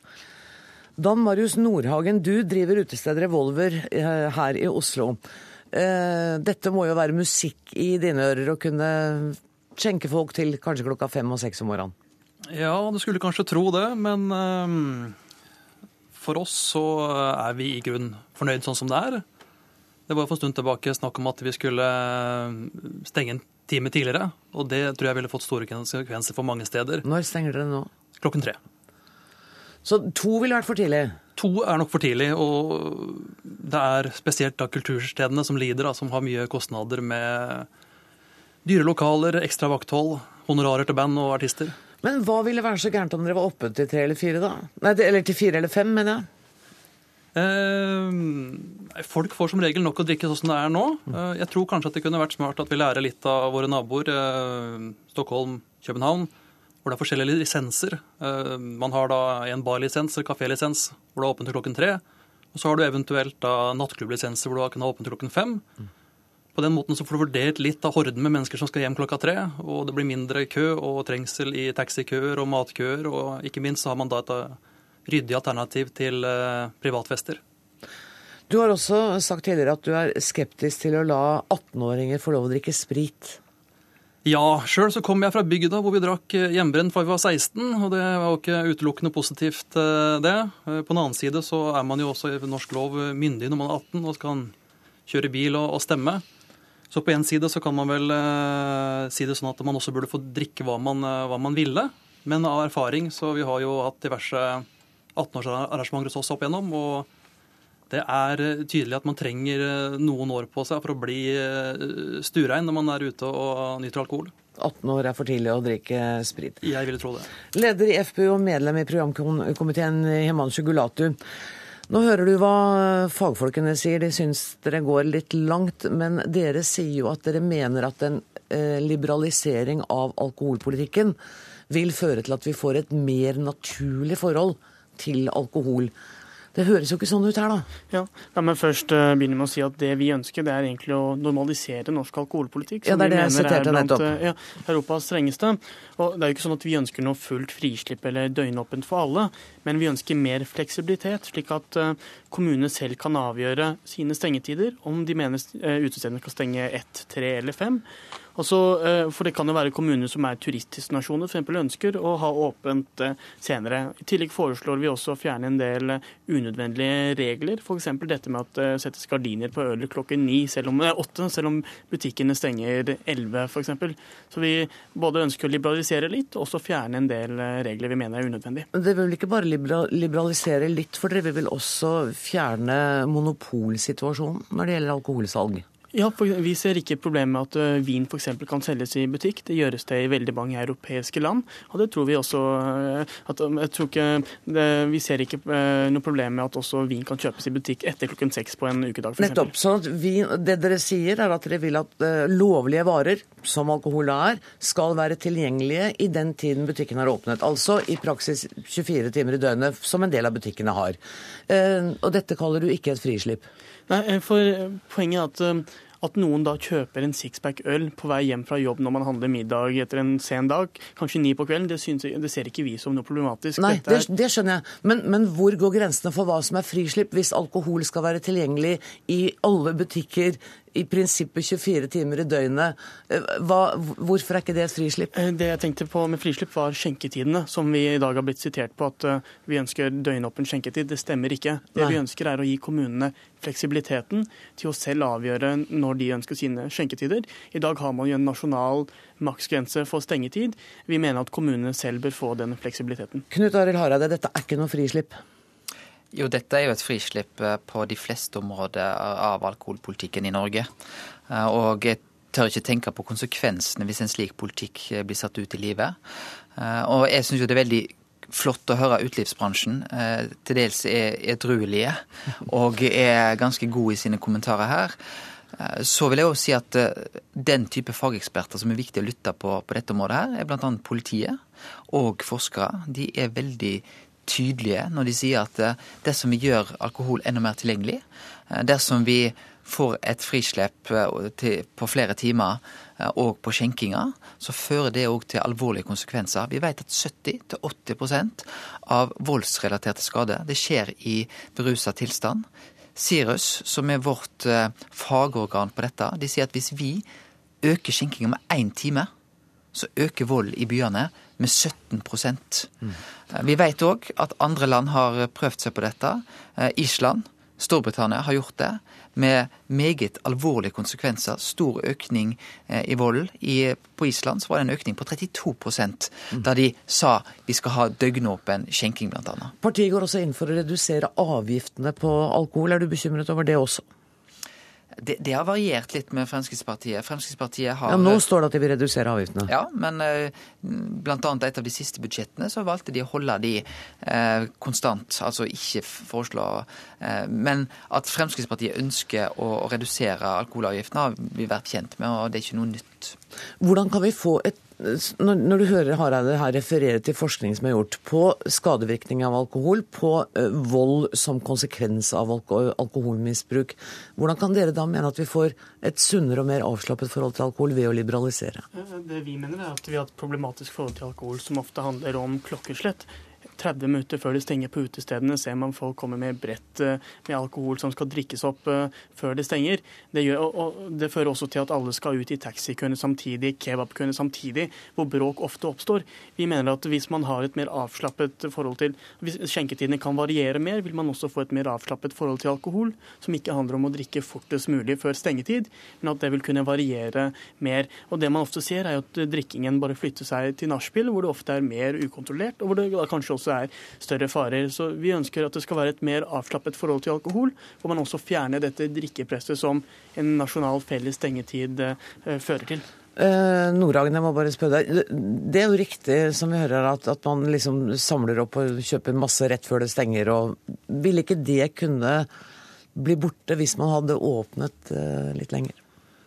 A: Dan Marius Nordhagen, du driver utestedet Revolver eh, her i Oslo. Eh, dette må jo være musikk i dine ører å kunne skjenke folk til kanskje klokka fem og seks om morgenen?
K: Ja, du skulle kanskje tro det, men um, for oss så er vi i grunn fornøyd sånn som det er. Det var for en stund tilbake snakk om at vi skulle stenge en time tidligere. Og det tror jeg ville fått store konsekvenser for mange steder.
A: Når stenger dere nå?
K: Klokken tre.
A: Så to ville vært for tidlig?
K: To er nok for tidlig. Og det er spesielt da kulturstedene som lider, da, som har mye kostnader med dyre lokaler, ekstra vakthold, honorarer til band og artister.
A: Men hva ville være så gærent om dere var oppe til tre eller fire, da? Nei, eller til fire eller fem, mener jeg.
K: Eh, folk får som regel nok å drikke sånn som det er nå. Eh, jeg tror kanskje at det kunne vært smart at vi lærer litt av våre naboer, eh, Stockholm, København, hvor det er forskjellige lisenser. Man har da en barlisens eller kafélisens hvor det er åpent til klokken tre. Og så har du eventuelt da nattklubblisenser hvor du kan ha åpent til klokken fem. På den måten så får du vurdert litt av horden med mennesker som skal hjem klokka tre. Og det blir mindre kø og trengsel i taxikøer og matkøer. Og ikke minst så har man da et ryddig alternativ til eh, privatfester.
A: Du har også sagt tidligere at du er skeptisk til å la 18-åringer få lov å drikke sprit.
K: Ja, sjøl så kom jeg fra bygda hvor vi drakk eh, hjemmebrent fra vi var 16, og det var jo ikke utelukkende positivt, eh, det. På den annen side så er man jo også i norsk lov myndig når man er 18 og kan kjøre bil og, stemme. Så på én side så kan man vel si det sånn at man også burde få drikke hva man, hva man ville. Men av erfaring så vi har jo hatt diverse 18-årsarrangementer hos oss opp igjennom. og det er tydelig at man trenger noen år på seg for å bli stuerein når man er ute og nyter alkohol.
A: 18 år er for tidlig å drikke sprit.
K: Jeg ville tro det.
A: Leder i FPU og medlem i programkomiteen Himanshu Gulatu. Nå hører du hva fagfolkene sier, de syns dere går litt langt. Men dere sier jo at dere mener at en eh, liberalisering av alkoholpolitikken vil føre til at vi får et mer naturlig forhold til alkohol. Det høres jo ikke sånn ut her, da.
L: Ja, La meg først uh, begynne med å si at det vi ønsker, det er egentlig å normalisere norsk alkoholpolitikk.
A: Ja, det er det jeg siterte nettopp.
L: Uh, ja, Europas strengeste. Og det er jo ikke sånn at vi ønsker noe fullt frislipp eller døgnåpent for alle, men vi ønsker mer fleksibilitet, slik at uh, kommunene selv kan avgjøre sine stengetider, om de mener utestedene skal stenge ett, tre eller fem. Eh, for det kan jo være kommuner som er turistdestinasjoner, f.eks. ønsker å ha åpent eh, senere. I tillegg foreslår vi også å fjerne en del eh, unødvendige regler. F.eks. dette med at det settes gardiner på ølet klokken ni, selv om, åtte, selv om butikkene stenger elleve f.eks. Så vi både ønsker å liberalisere litt, og også fjerne en del regler vi mener er unødvendige.
A: dere vil ikke bare liberalisere litt, for dere vil også fjerne monopolsituasjonen når det gjelder alkoholsalg?
L: Ja, for Vi ser ikke problemet med at uh, vin f.eks. kan selges i butikk. Det gjøres det i veldig mange europeiske land. Og det tror vi også uh, at, um, jeg tror ikke, det, Vi ser ikke noe problem med at også vin kan kjøpes i butikk etter klokken seks på en ukedag. For
A: Nettopp. sånn at vi, Det dere sier, er at dere vil at lovlige varer, som alkohol er, skal være tilgjengelige i den tiden butikken har åpnet. Altså i praksis 24 timer i døgnet, som en del av butikkene har. og dette kaller du ikke et frislipp?
L: Nei, for poenget er at at noen da kjøper en sixpack øl på vei hjem fra jobb når man handler middag etter en sen dag, kanskje ni på kvelden, det, synes, det ser ikke vi som noe problematisk.
A: Nei, det, det, skjønner jeg. Men, men, hvor går grensene for hva som er frislipp, hvis alkohol skal være tilgjengelig i alle butikker i prinsippet 24 timer i døgnet. Eh, hva, hvorfor er ikke det et frislipp?
L: Eh, det jeg tenkte på med frislipp, var skjenketidene, som vi i dag har blitt sitert på at eh, vi ønsker døgnåpen skjenketid. Det stemmer ikke. Det Nei. vi ønsker er å gi kommunene fleksibiliteten til å selv avgjøre når de ønsker sine skjenketider. I dag har man jo en nasjonal maksgrense for stengetid. Vi mener at kommunene selv bør få den fleksibiliteten.
A: Knut Arild Hareide, dette er ikke noe frislipp?
F: Jo, dette er jo et frislipp eh, på de fleste områder av alkoholpolitikken i Norge. Eh, og jeg tør ikke tenke på konsekvensene hvis en slik politikk eh, blir satt ut i livet. Og jeg syns jo det er veldig flott å høre utelivsbransjen til dels er edruelige og er ganske gode i sine kommentarer her. Så vil jeg også si at den type fageksperter som er viktig å lytte på på dette området, her, er bl.a. politiet og forskere. De er veldig tydelige når de sier at eh, dersom vi gjør alkohol enda mer tilgjengelig, eh, dersom vi får et frislepp eh, på flere timer og på skjenkinga, så fører det òg til alvorlige konsekvenser. Vi vet at 70-80% av voldsrelaterte skader det skjer i berusa tilstand. Sirus, som er vårt fagorgan på dette, de sier at hvis vi øker skjenkinga med én time, så øker vold i byene med 17 mm. Vi vet òg at andre land har prøvd seg på dette. Eh, Island, Storbritannia har gjort det med meget alvorlige konsekvenser. Stor økning eh, i vold. på Island så var det en økning på 32 mm. da de sa vi skal ha døgnåpen skjenking, bl.a.
A: Partiet går også inn for å redusere avgiftene på alkohol. Er du bekymret over det også?
F: Det, det, har variert litt med Fremskrittspartiet. Fremskrittspartiet har...
A: Ja, Nå står det at de vil redusere avgiftene.
F: Ja, men bl.a. blant annet et av de siste budsjettene så valgte de å holde de eh, konstant, altså ikke foreslå eh, Men at Fremskrittspartiet ønsker å, å redusere alkoholavgiftene har vi vært kjent med, og det er ikke noe nytt.
A: Hvordan kan vi få et når, du hører Hareide her referere til forskning som er gjort på skadevirkning av alkohol, på vold som konsekvens av alko alkoholmisbruk, hvordan kan dere da mene at vi får et sunnere og mer avslappet forhold til alkohol ved å liberalisere?
L: Det vi mener er at vi har et problematisk forhold til alkohol som ofte handler om klokkeslett. 30 minutter før det stenger på utestedene, ser man folk komme med brett eh, med alkohol som skal drikkes opp eh, før det stenger. Det, gjør, og det fører også til at alle skal ut i taxikøene samtidig, kebabkøene samtidig, hvor bråk ofte oppstår. Vi mener at hvis man har et mer avslappet forhold til Hvis skjenketidene kan variere mer, vil man også få et mer avslappet forhold til alkohol, som ikke handler om å drikke fortest mulig før stengetid, men at det vil kunne variere mer. Og det man ofte ser, er at drikkingen bare flytter seg til nachspiel, hvor det ofte er mer ukontrollert, og hvor det kanskje også også er større farer. Så vi ønsker at det skal være et mer avslappet forhold til alkohol, hvor man også fjerner dette drikkepresset som en nasjonal felles stengetid eh, fører til.
A: Eh, Nordhagen, jeg må bare spørre deg. Det er jo riktig som vi hører at, at man liksom samler opp og kjøper masse rett før det stenger. og Ville ikke det kunne bli borte hvis man hadde åpnet eh, litt lenger?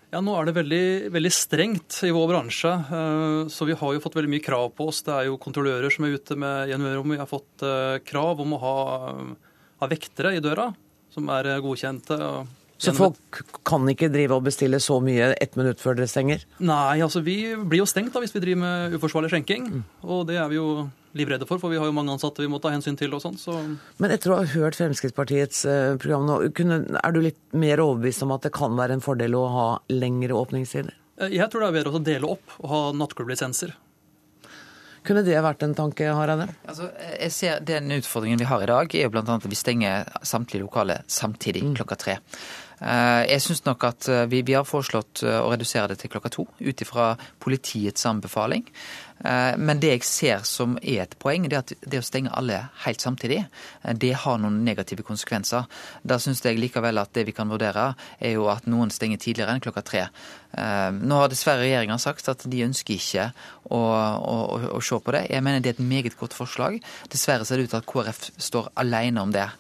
K: Ja, Nå er det veldig, veldig strengt i vår bransje, eh, så vi har jo fått veldig mye krav på oss. Det er jo kontrollører som er ute med gjennomrom. Vi har fått eh, krav om å ha, ha vektere i døra, som er godkjente.
A: så folk kan ikke drive og bestille så mye ett minutt før dere stenger?
K: Nei, altså vi blir jo stengt da hvis vi driver med uforsvarlig skjenking. Mm. Og det er vi jo livredde for, for vi har jo mange ansatte vi må ta hensyn til og sånn. Så.
A: Men etter å ha hørt Fremskrittspartiets eh, program nå, kunne, er du litt mer overbevist om at det kan være en fordel å ha lengre åpningstider?
K: Eh, jeg tror det er bedre å dele opp og ha nattklubblisenser.
A: Kunne det vært en tanke, Hareide?
F: Altså, jeg ser Den utfordringen vi har i dag, er jo bl.a. at vi stenger samtlige lokale samtidig mm. klokka tre. Eh, jeg syns nok at eh, vi, vi, har foreslått eh, å redusere det til klokka to, ut ifra politiets anbefaling. Men det jeg ser som er et poeng, det er at det å stenge alle helt samtidig, det har noen negative konsekvenser. Da syns jeg likevel at det vi kan vurdere, er jo at noen stenger tidligere enn klokka tre. Nå har dessverre regjeringa sagt at de ønsker ikke å, å, å, se på det. Jeg mener det er et meget godt forslag. Dessverre ser det ut til at KrF står alene om det.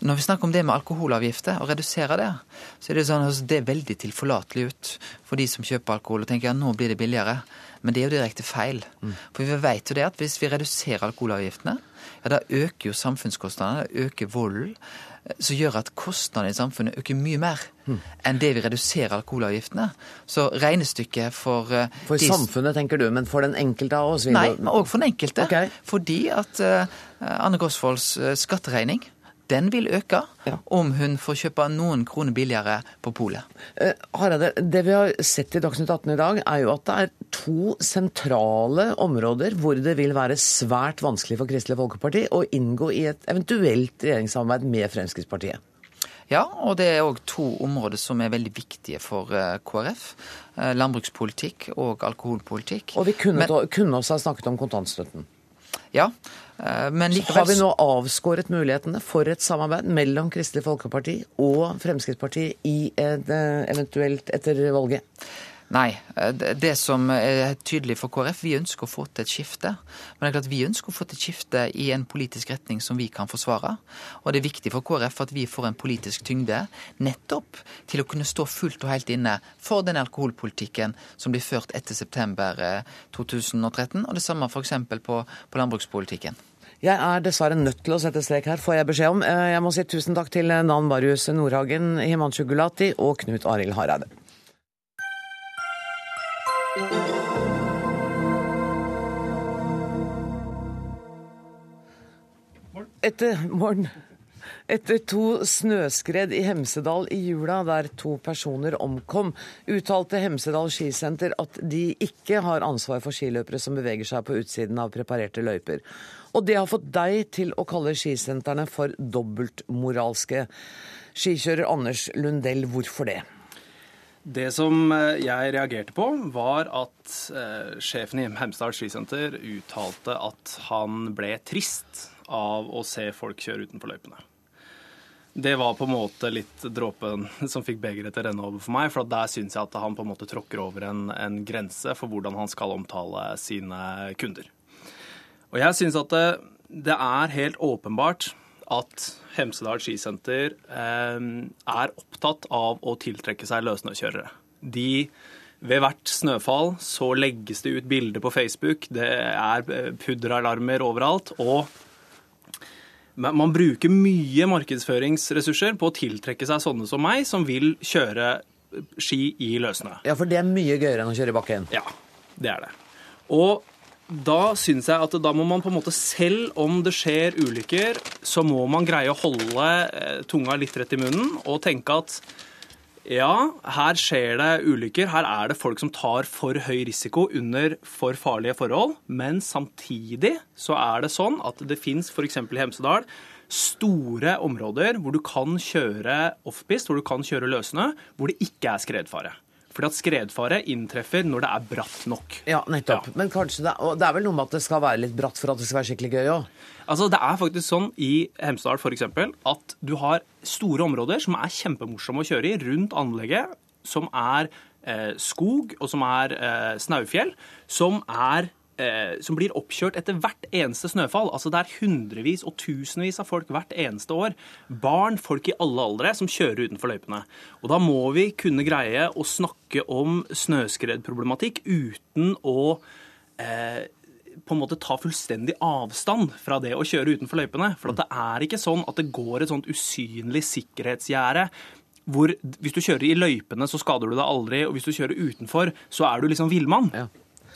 F: Når vi snakker om det med alkoholavgifter, og redusere det, så er det sånn altså, det er veldig tilforlatelig ut for de som kjøper alkohol og tenker ja, nå blir det billigere. Men det er jo direkte feil. Mm. For vi vet jo det at hvis vi reduserer alkoholavgiftene, ja, da øker jo samfunnskostnadene, da øker volden, som gjør at kostnadene i samfunnet øker mye mer mm. enn det vi reduserer alkoholavgiftene. Så regnestykket for uh,
A: For de... samfunnet, tenker du, men for den enkelte av oss?
F: Nei, men òg for den enkelte. Okay. Fordi at uh, Anne Gosvolds skatteregning den vil øke ja. om hun får kjøpe noen kroner billigere på polet.
A: Eh, Harade, det vi har sett i Dagsnytt 18 i dag, er jo at det er to sentrale områder hvor det vil være svært vanskelig for Kristelig Folkeparti å inngå i et eventuelt regjeringssamarbeid med Fremskrittspartiet.
F: Ja, og det er òg to områder som er veldig viktige for eh, KrF. Eh, landbrukspolitikk og alkoholpolitikk.
A: Og vi kunne, Men, kunne også ha snakket om kontantstøtten.
F: Ja, Eh, men likevel...
A: Har vi nå avskåret mulighetene for et samarbeid mellom Kristelig Folkeparti og Fremskrittspartiet i et, eh, eventuelt etter valget?
F: Nei. Eh, det som er tydelig for KrF, vi ønsker å få til et skifte. Men det er klart vi ønsker å få til et skifte i en politisk retning som vi kan forsvare. Og det er viktig for KrF at vi får en politisk tyngde nettopp til å kunne stå fullt og helt inne for den alkoholpolitikken som blir ført etter september 2013, og det samme f.eks. På, på landbrukspolitikken.
A: Jeg er dessverre nødt til å sette strek her, får jeg beskjed om. Eh, jeg må si tusen takk til Nan Marius Nordhagen, Himanshu Gulati og Knut Arild Hareide. Etter morgen etter to snøskred i Hemsedal i jula, der to personer omkom, uttalte Hemsedal skisenter at de ikke har ansvar for skiløpere som beveger seg på utsiden av preparerte løyper. Og det har fått deg til å kalle skisentrene for dobbeltmoralske. Skikjører Anders Lundell, hvorfor det?
M: Det som eh, jeg reagerte på, var at eh, sjefen i Hemsedal skisenter uttalte at han ble trist av å se folk kjøre utenfor løypene det var på en måte litt dråpen som fikk begeret til å renne over for meg. For der syns jeg at han på en måte tråkker over en, en, grense for hvordan han skal omtale sine kunder. Og jeg syns at det, det, er helt åpenbart at Hemsedal skisenter eh, er opptatt av å tiltrekke seg løssnøkjørere. De ved hvert snøfall så legges det ut bilder på Facebook, det er eh, pudderalarmer overalt. og man bruker mye markedsføringsressurser på å tiltrekke seg sånne som meg, som vil kjøre ski i løssnø.
A: Ja, for det er mye gøyere enn å kjøre i bakken?
M: Ja, det er det. Og da syns jeg at da må man på en måte, selv om det skjer ulykker, så må man greie å holde eh, tunga litt rett i munnen og tenke at ja, her skjer det ulykker. Her er det folk som tar for høy risiko under for farlige forhold. Men samtidig så er det sånn at det fins f.eks. i Hemsedal store områder hvor du kan kjøre offpist, hvor du kan kjøre løssnø, hvor det ikke er skredfare. Fordi at skredfare inntreffer når det er bratt nok.
A: Ja, nettopp. Men kanskje det, og det er vel noe med at det skal være litt bratt for at det skal være skikkelig gøy òg?
M: Altså, Det er faktisk sånn i Hemsedal eksempel, at du har store områder som er kjempemorsomme å kjøre i rundt anlegget, som er eh, skog og som er eh, snaufjell, som er som blir oppkjørt etter hvert eneste snøfall. Altså Det er hundrevis og tusenvis av folk hvert eneste år. Barn, folk i alle aldre, som kjører utenfor løypene. Og da må vi kunne greie å snakke om snøskredproblematikk uten å eh, på en måte ta fullstendig avstand fra det å kjøre utenfor løypene. For det er ikke sånn at det går et sånt usynlig sikkerhetsgjerde hvor hvis du kjører i løypene, så skader du deg aldri, og hvis du kjører utenfor, så er du liksom villmann.
A: Ja.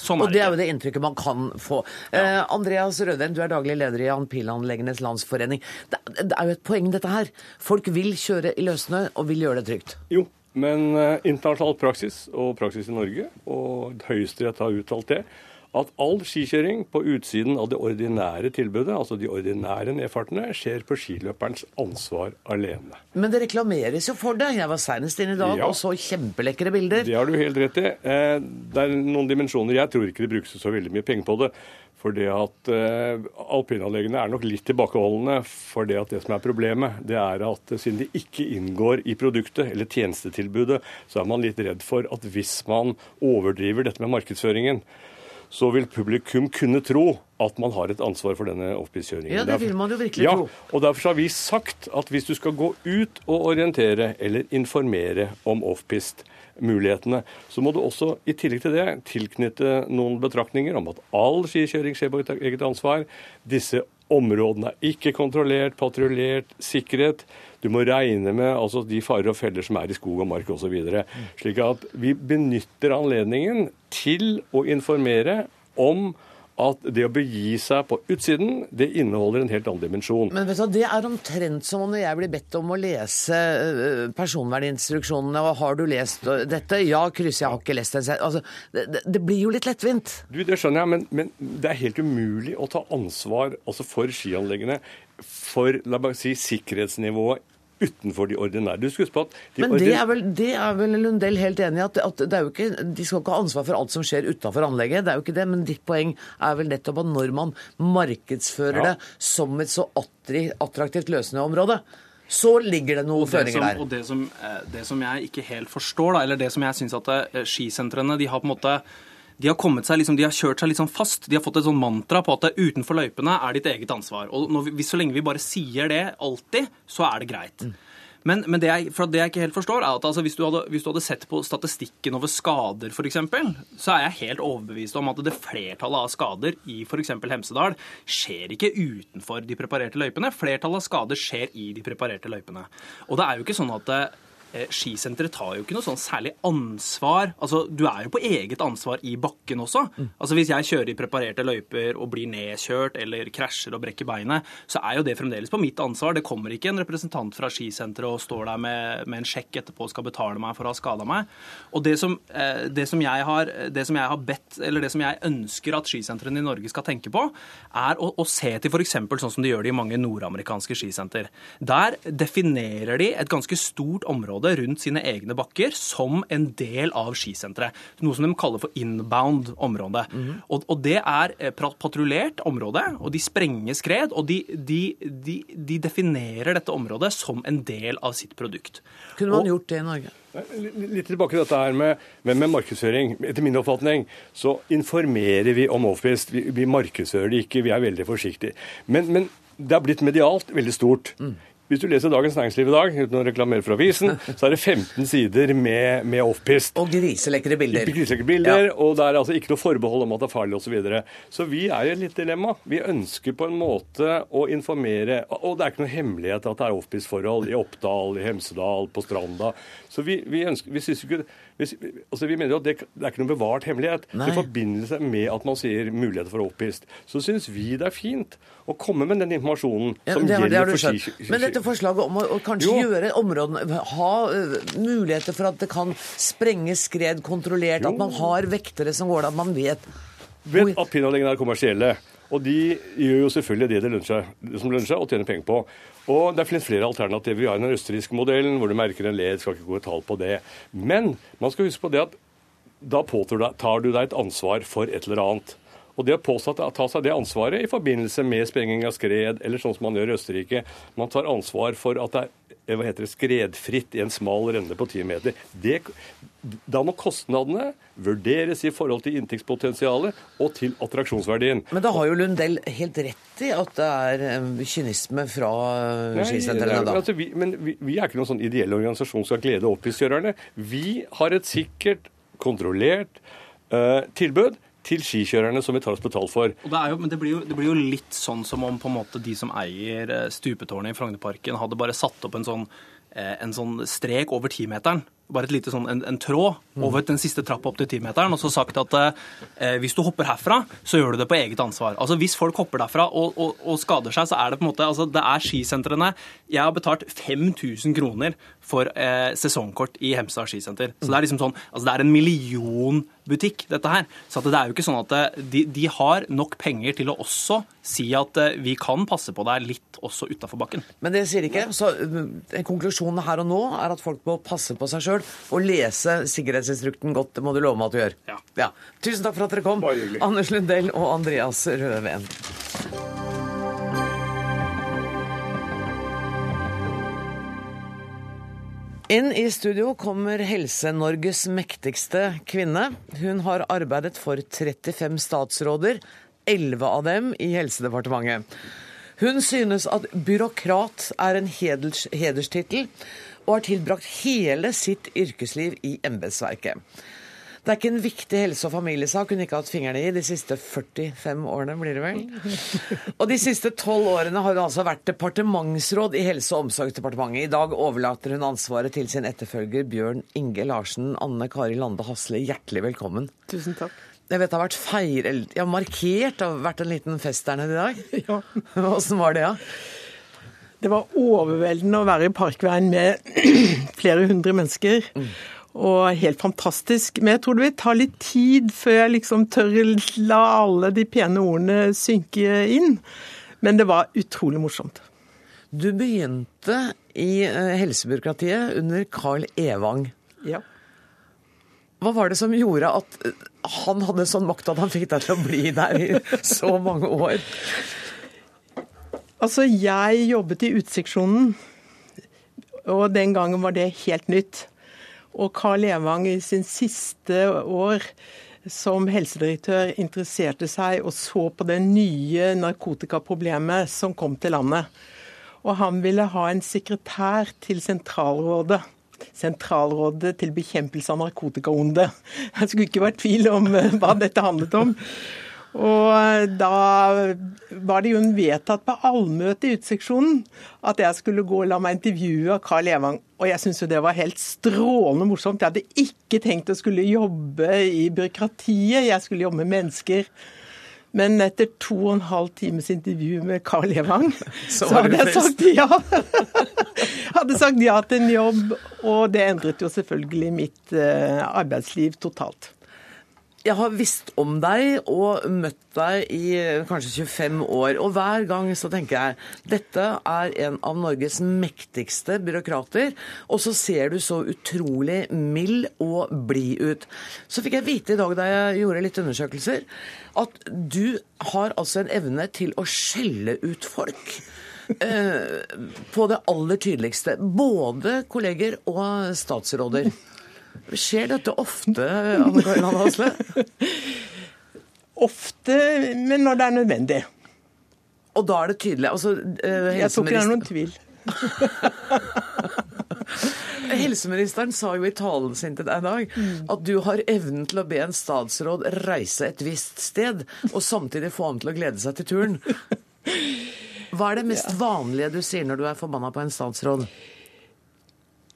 M: Sånn
A: og det er jo det inntrykket man kan få. Eh, Andreas Rødven, du er daglig leder i Anpilanleggenes Landsforening. Det, det er jo et poeng, dette her. Folk vil kjøre i løssnø og vil gjøre det trygt.
N: Jo, men uh, internasjonal praksis og praksis i Norge, og Høyesterett har uttalt det, at all skikjøring på utsiden av det ordinære tilbudet, altså de ordinære nedfartene, skjer på skiløperens ansvar alene.
A: Men det reklameres jo for det. Jeg var senest inne i dag ja. og så kjempelekre bilder.
N: Det har du helt rett i. Eh, det er noen dimensjoner. Jeg tror ikke det brukes så veldig mye penger på det. For det at eh, Alpinanleggene er nok litt tilbakeholdne. For det at det som er problemet, det er at siden de ikke inngår i produktet eller tjenestetilbudet, så er man litt redd for at hvis man overdriver dette med markedsføringen, så vil publikum kunne tro at man har et ansvar for denne offpist-kjøringen.
A: Ja, det vil man jo virkelig
N: ja,
A: tro.
N: Og Derfor har vi sagt at hvis du skal gå ut og orientere eller informere om offpist-mulighetene, så må du også i tillegg til det tilknytte noen betraktninger om at all skikjøring skjer på eget ansvar. Disse områdene er ikke kontrollert, patruljert, sikkerhet. Du må regne med altså, de farer og feller som er i skog og mark osv. Slik at vi benytter anledningen til å informere om at det å begi seg på utsiden, det inneholder en helt annen dimensjon.
A: Men vet du, Det er omtrent som når jeg blir bedt om å lese personverninstruksjonene. og Har du lest dette? Ja, kryss, jeg har ikke lest den. Altså, det, det, blir jo litt lettvint.
N: Du, Det skjønner jeg, men, men, det er helt umulig å ta ansvar altså for skianleggene for la meg si, sikkerhetsnivået utenfor de ordinære. Du skal huske på at
A: de Men det er, vel, det er vel Lundell helt enig i, at, at, det er jo ikke, de skal ikke ha ansvar for alt som skjer utafor anlegget. Det er jo ikke det, men ditt poeng er vel nettopp at når man markedsfører ja. det som et så attraktivt løsende område, så ligger det noen føringer der.
M: Og det som, eh, det som, jeg ikke helt forstår, da, eller det som jeg syns at eh, skisentrene de har på en måte de har, seg, liksom, de har kjørt seg litt sånn fast. De har fått et sånn mantra på at utenfor løypene er ditt eget ansvar. Og vi, Så lenge vi bare sier det alltid, så er det greit. Mm. Men, men det, jeg, det, jeg, ikke helt forstår, er at altså, hvis, du hadde, hvis, du hadde, sett på statistikken over skader, f.eks., så er jeg helt overbevist om at det flertallet av skader i f.eks. Hemsedal skjer ikke utenfor de preparerte løypene. Flertallet av skader skjer i de preparerte løypene. Og det er jo ikke sånn at skisenteret tar jo ikke noe sånn særlig ansvar. Altså, Du er jo på eget ansvar i bakken også. Mm. Altså, Hvis jeg kjører i preparerte løyper og blir nedkjørt eller krasjer og brekker beinet, så er jo det fremdeles på mitt ansvar. Det kommer ikke en representant fra skisenteret og står der med, med en sjekk etterpå og skal betale meg for å ha skada meg. Og det som, eh, det, som har, det som, jeg har, bedt, eller det som jeg ønsker at skisentrene i Norge skal tenke på, er å, å se til f.eks. sånn som de gjør det i mange nordamerikanske skisenter. Der definerer de et ganske stort område område rundt sine egne bakker som en del av skisenteret. Noe som de kaller for inbound område. Mm. Og, og, det er eh, patruljert område, og de sprenger skred. Og de, de, de, de, definerer dette området som en del av sitt produkt.
A: Kunne man og, gjort det i Norge?
N: Litt tilbake til dette her med, med, med, markedsføring. Etter min oppfatning så informerer vi om offpist. Vi, vi markedsfører det ikke, vi er veldig forsiktige. Men, men det har blitt medialt veldig stort. Mm. Hvis du leser Dagens Næringsliv i dag, uten å reklamere for avisen, så er det 15 sider med, med offpist.
A: Og griselekre bilder.
N: Griselekre bilder, ja. Og det er altså ikke noe forbehold om at det er farlig osv. Så, videre. så vi er i et litt dilemma. Vi ønsker på en måte å informere Og det er ikke noe hemmelighet at det er offpist-forhold i Oppdal, i Hemsedal, på Stranda. Så vi, vi, ønsker, vi synes ikke hvis, altså vi mener jo at det, det, er ikke noen bevart hemmelighet. Nei. I forbindelse med at man sier muligheter for opphist, så syns vi det er fint å komme med den informasjonen ja, som det, gjelder det for ski...
A: Men dette forslaget om å, å kanskje jo. gjøre områdene Ha uh, muligheter for at det kan sprenge skred kontrollert, jo. at man har vektere som går der, at man vet
N: Vet at pinnanleggene er kommersielle. Og de gjør jo selvfølgelig det, det, lønner det som lønner seg og tjener penger på. Og det flere, flere alternativer. Vi har den østerrikske modellen hvor du merker en led, skal ikke gå i tall på det. Men man skal huske på det at da tar du deg et ansvar for et eller annet. Og det å påstå at ta seg det ansvaret i forbindelse med sprenging av skred, eller sånn som man gjør i Østerrike Man tar ansvar for at det er hva heter det, skredfritt i en smal renne på 10 meter. Det, da må kostnadene vurderes i forhold til inntektspotensialet og til attraksjonsverdien.
A: Men da har jo Lundell helt rett i at det er eh, kynisme fra eh, skisentrene, da.
N: Altså, vi, men vi, vi, er ikke noen sånn ideell organisasjon som skal glede opphisskjørerne. Vi har et sikkert, kontrollert uh, tilbud til skikjørerne som vi tar oss betalt for.
M: Det jo, men det blir, jo, det blir, jo, litt sånn som om på en måte de som eier eh, stupetårnet i Frognerparken, hadde bare satt opp en sånn, eh, en sånn strek over timeteren bare et lite sånn, en, en tråd over den siste trappa opp til timeteren, og så sagt at eh, hvis du hopper herfra, så gjør du det på eget ansvar. Altså Hvis folk hopper derfra og, og, og skader seg, så er det på en måte altså Det er skisentrene Jeg har betalt 5000 kroner for eh, sesongkort i Hemsedal skisenter. Så det er liksom sånn Altså det er en millionbutikk, dette her. Så det er jo ikke sånn at eh, de, de har nok penger til å også si at eh, vi kan passe på deg litt også utafor bakken.
A: Men det sier ikke. Så eh, konklusjonen her og nå er at folk må passe på seg sjøl og lese sikkerhetsinstrukten godt. Det må du love meg at du gjør.
M: Ja.
A: ja. Tusen takk for at dere kom, Anders Lundell og Andreas Rødven. Inn i studio kommer Helse-Norges mektigste kvinne. Hun har arbeidet for 35 statsråder, 11 av dem i Helsedepartementet. Hun synes at byråkrat er en heders, hederstittel, og har tilbrakt hele sitt yrkesliv i embetsverket. Det er ikke en viktig helse- og familiesak hun ikke har hatt fingrene i de siste 45 årene, blir det vel? Og de siste tolv årene har hun altså vært departementsråd i Helse- og omsorgsdepartementet. I dag overlater hun ansvaret til sin etterfølger Bjørn Inge Larsen. Anne Kari Lande Hasle, hjertelig velkommen.
O: Tusen takk.
A: Jeg vet det har vært feir, ja, markert, det har vært en liten fest der nede i dag.
O: Ja.
A: Åssen var det, ja?
O: Det var overveldende å være i Parkveien med flere hundre mennesker. Mm. Og helt fantastisk. Men jeg tror det vil ta litt tid før jeg liksom tør la alle de pene ordene synke inn. Men det var utrolig morsomt.
A: Du begynte i eh, helsebyråkratiet under Carl Evang.
O: Ja.
A: Hva var det som gjorde at eh, han hadde sånn makt at han fikk deg til å bli der i så mange år?
O: Altså, jeg jobbet i Uteseksjonen, og den gangen var det helt nytt. Og Carl Levang i sin siste år som helsedirektør interesserte seg og så på det nye narkotikaproblemet som kom til landet. Og han ville ha en sekretær til sentralrådet. Sentralrådet til bekjempelse av narkotikaonde. Jeg skulle ikke vært tvil om eh, hva dette handlet om. Og da var det jo en vedtatt på allmøte i Uteseksjonen at jeg skulle gå og la meg intervjue av Carl Evang. Og jeg syntes jo det var helt strålende morsomt. Jeg hadde ikke tenkt å skulle jobbe i byråkratiet, jeg skulle jobbe med mennesker. Men etter to og en halv times intervju med Carl Evang, så, så hadde jeg sagt ja. hadde sagt ja til en jobb, og det endret jo selvfølgelig mitt uh, arbeidsliv totalt.
A: Jeg har visst om deg og møtt deg i kanskje 25 år. Og hver gang så tenker jeg dette er en av Norges mektigste byråkrater. Og så ser du så utrolig mild og blid ut. Så fikk jeg vite i dag da jeg gjorde litt undersøkelser, at du har altså en evne til å skjelle ut folk. Eh, på det aller tydeligste. Både kolleger og statsråder. Skjer dette ofte, Anne Karin Hasle?
O: ofte, men når det er nødvendig.
A: Og da er det tydelig? Altså,
O: eh, Jeg tror ikke det er noen tvil.
A: Helseministeren sa jo i talen sin til deg i dag mm. at du har evnen til å be en statsråd reise et visst sted, og samtidig få ham til å glede seg til turen. Hva er det mest vanlige du sier når du er forbanna på en statsråd?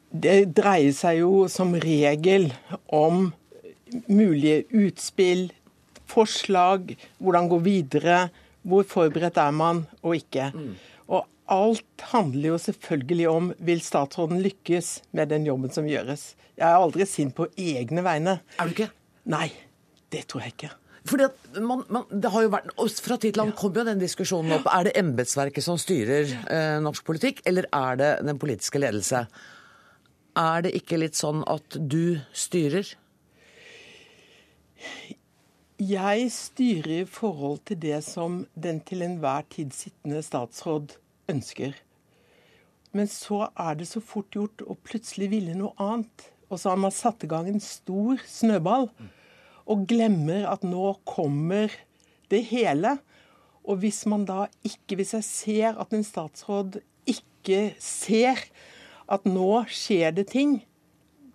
O: Det dreier seg jo som regel om mulige utspill, forslag, hvordan gå videre, hvor forberedt er man og ikke. Mm. Og alt handler jo selvfølgelig om vil statsråden lykkes med den jobben som gjøres. Jeg er aldri sint på egne vegne.
A: Er du ikke?
O: Nei, det tror jeg ikke.
A: Fordi at man, man, det har jo vært, Fra tid til annen kom jo den diskusjonen opp. Er det embetsverket som styrer eh, norsk politikk, eller er det den politiske ledelse? Er det ikke litt sånn at du styrer?
O: Jeg styrer i forhold til det som den til enhver tid sittende statsråd ønsker. Men så er det så fort gjort å plutselig ville noe annet. Og så har man satt i gang en stor snøball og glemmer at nå kommer det hele. Og hvis man da ikke, hvis jeg ser at en statsråd ikke ser at nå skjer det ting,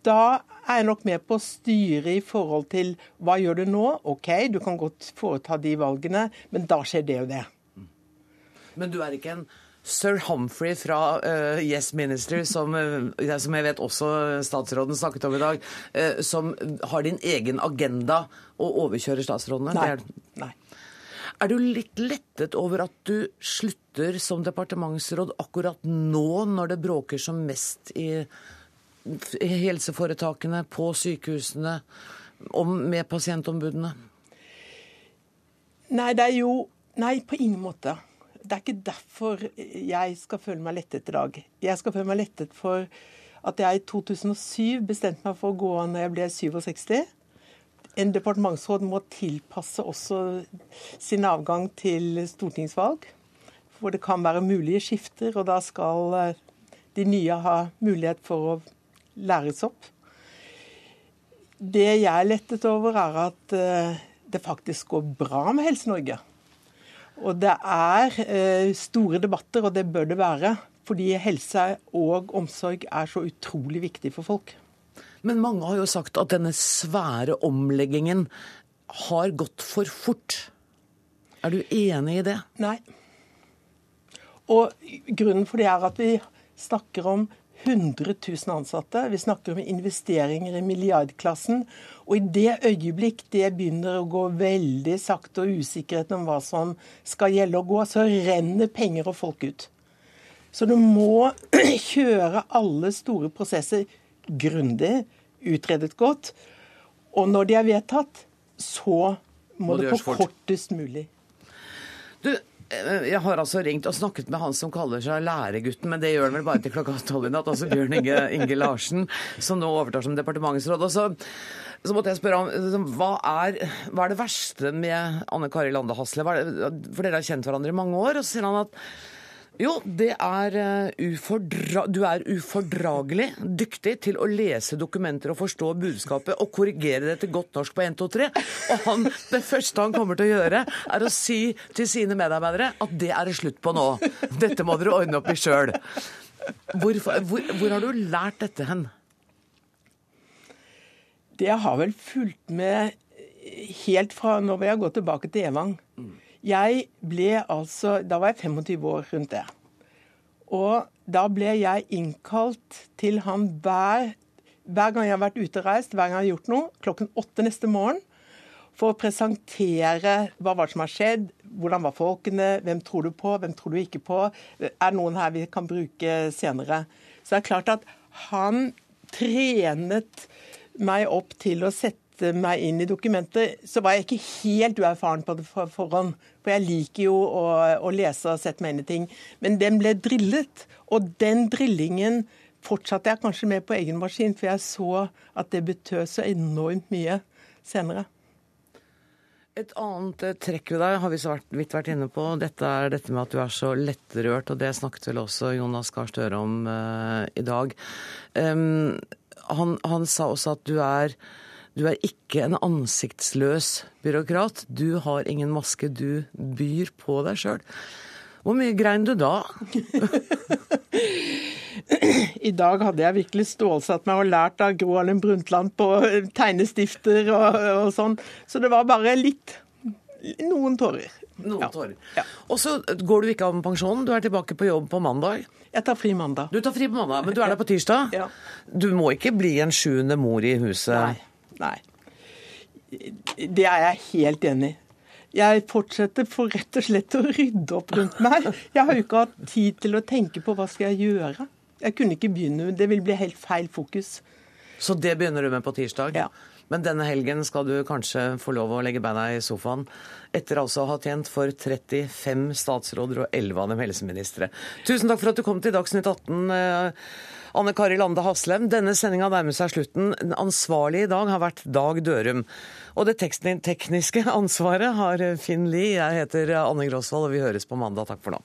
O: da er jeg nok med på å styre i forhold til hva gjør du nå? OK, du kan godt foreta de valgene, men da skjer det og det.
A: Men du er ikke en sir Humphrey fra uh, Yes Minister, som, uh, som, jeg vet også statsråden snakket om i dag, uh, som har din egen agenda og overkjører statsrådene?
O: Nei.
A: Er,
O: Nei.
A: Er du litt lettet over at du slutter som departementsråd akkurat nå, når det bråker som mest i helseforetakene, på sykehusene, om, med pasientombudene?
O: Nei, det er jo Nei, på ingen måte. Det er ikke derfor jeg skal føle meg lettet i dag. Jeg skal føle meg lettet for at jeg i 2007 bestemte meg for å gå av når jeg ble 67. En departementsråd må tilpasse også sin avgang til stortingsvalg. For det kan være mulige skifter, og da skal eh, de nye ha mulighet for å læres opp. Det jeg er lettet over, er at eh, det faktisk går bra med Helse-Norge. Og det er eh, store debatter, og det bør det være. Fordi helse og omsorg er så utrolig viktig for folk.
A: Men mange har jo sagt at denne svære omleggingen har gått for fort. Er du enig i det?
O: Nei. Og grunnen for det er at vi snakker om 100 000 ansatte. Vi snakker om investeringer i milliardklassen. Og i det øyeblikk det begynner å gå veldig sakte og usikkerheten om hva som skal gjelde og gå, så renner penger og folk ut. Så du må kjøre alle store prosesser grundig, utredet godt. Og når de er vedtatt, så må, må det på kortest mulig.
A: Du, jeg har altså ringt og snakket med han som kaller seg Læregutten, men det gjør han vel bare til klokka tolv i natt. Altså Bjørn Inge, Inge, Larsen, som nå overtar som departementsråd. Og så, så måtte jeg spørre ham liksom, hva er, hva er det verste med Anne Kari Lande Hasle? For dere har kjent hverandre i mange år. Og så sier han at jo, det er ufordra du er ufordragelig dyktig til å lese dokumenter og forstå budskapet og korrigere det til godt norsk på 1, 2, 3. Og han, det første han kommer til å gjøre, er å si til sine medarbeidere at det er det slutt på nå. Dette må dere ordne opp i sjøl. Hvor, hvor, har du lært dette hen?
O: Det har vel fulgt med helt fra når vi har gått tilbake til Evang. Jeg ble altså Da var jeg 25 år rundt det. Og da ble jeg innkalt til han hver, hver gang jeg har vært ute og reist, hver gang jeg har gjort noe, klokken åtte neste morgen. For å presentere hva var det som har skjedd, hvordan var folkene, hvem tror du på, hvem tror du ikke på. Er noen her vi kan bruke senere? Så det er klart at han trenet meg opp til å sette meg inn i dokumentet, så var jeg ikke helt uerfaren på det for forhånd. For jeg liker jo å, å, lese og sette meg inn i ting. Men den ble drillet. Og den drillingen fortsatte jeg kanskje med på egen maskin, for jeg så at det betød så enormt mye senere.
A: Et annet trekk ved deg har vi så vidt vært inne på. Dette er dette med at du er så lettrørt, og det snakket vel også Jonas Gahr Støre om uh, i dag. Um, han, han sa også at du er du er ikke en ansiktsløs byråkrat. Du har ingen maske, du byr på deg sjøl. Hvor mye grein du da?
O: I dag hadde jeg virkelig stålsatt meg og lært av Gro Harlem Brundtland på tegnestifter og, og, sånn. Så det var bare litt. Noen tårer.
A: Noen ja. tårer. Ja. Og så går du ikke av med pensjonen. Du er tilbake på jobb på mandag.
O: Jeg tar fri mandag.
A: Du tar fri på mandag, Men du er der på tirsdag?
O: Ja.
A: Du må ikke bli en sjuende mor i huset?
O: Nei. Nei. Det er jeg helt enig i. Jeg fortsetter for rett og slett å rydde opp rundt meg. Jeg har jo ikke hatt tid til å tenke på hva skal jeg gjøre. Jeg kunne ikke begynne, Det vil bli helt feil fokus.
A: Så det begynner du med på tirsdag?
O: Ja.
A: Men denne helgen skal du kanskje få lov å legge beina i sofaen, etter altså å ha tjent for 35 statsråder og 11 av dem helseministre. Tusen takk for at du kom til Dagsnytt 18. Anne Kari Lande Haslem, denne sendinga nærmer seg slutten. Den ansvarlige i dag har vært Dag Dørum. Og det tekniske ansvaret har Finn Lie. Jeg heter Anne Gråsvold, og vi høres på mandag. Takk for nå.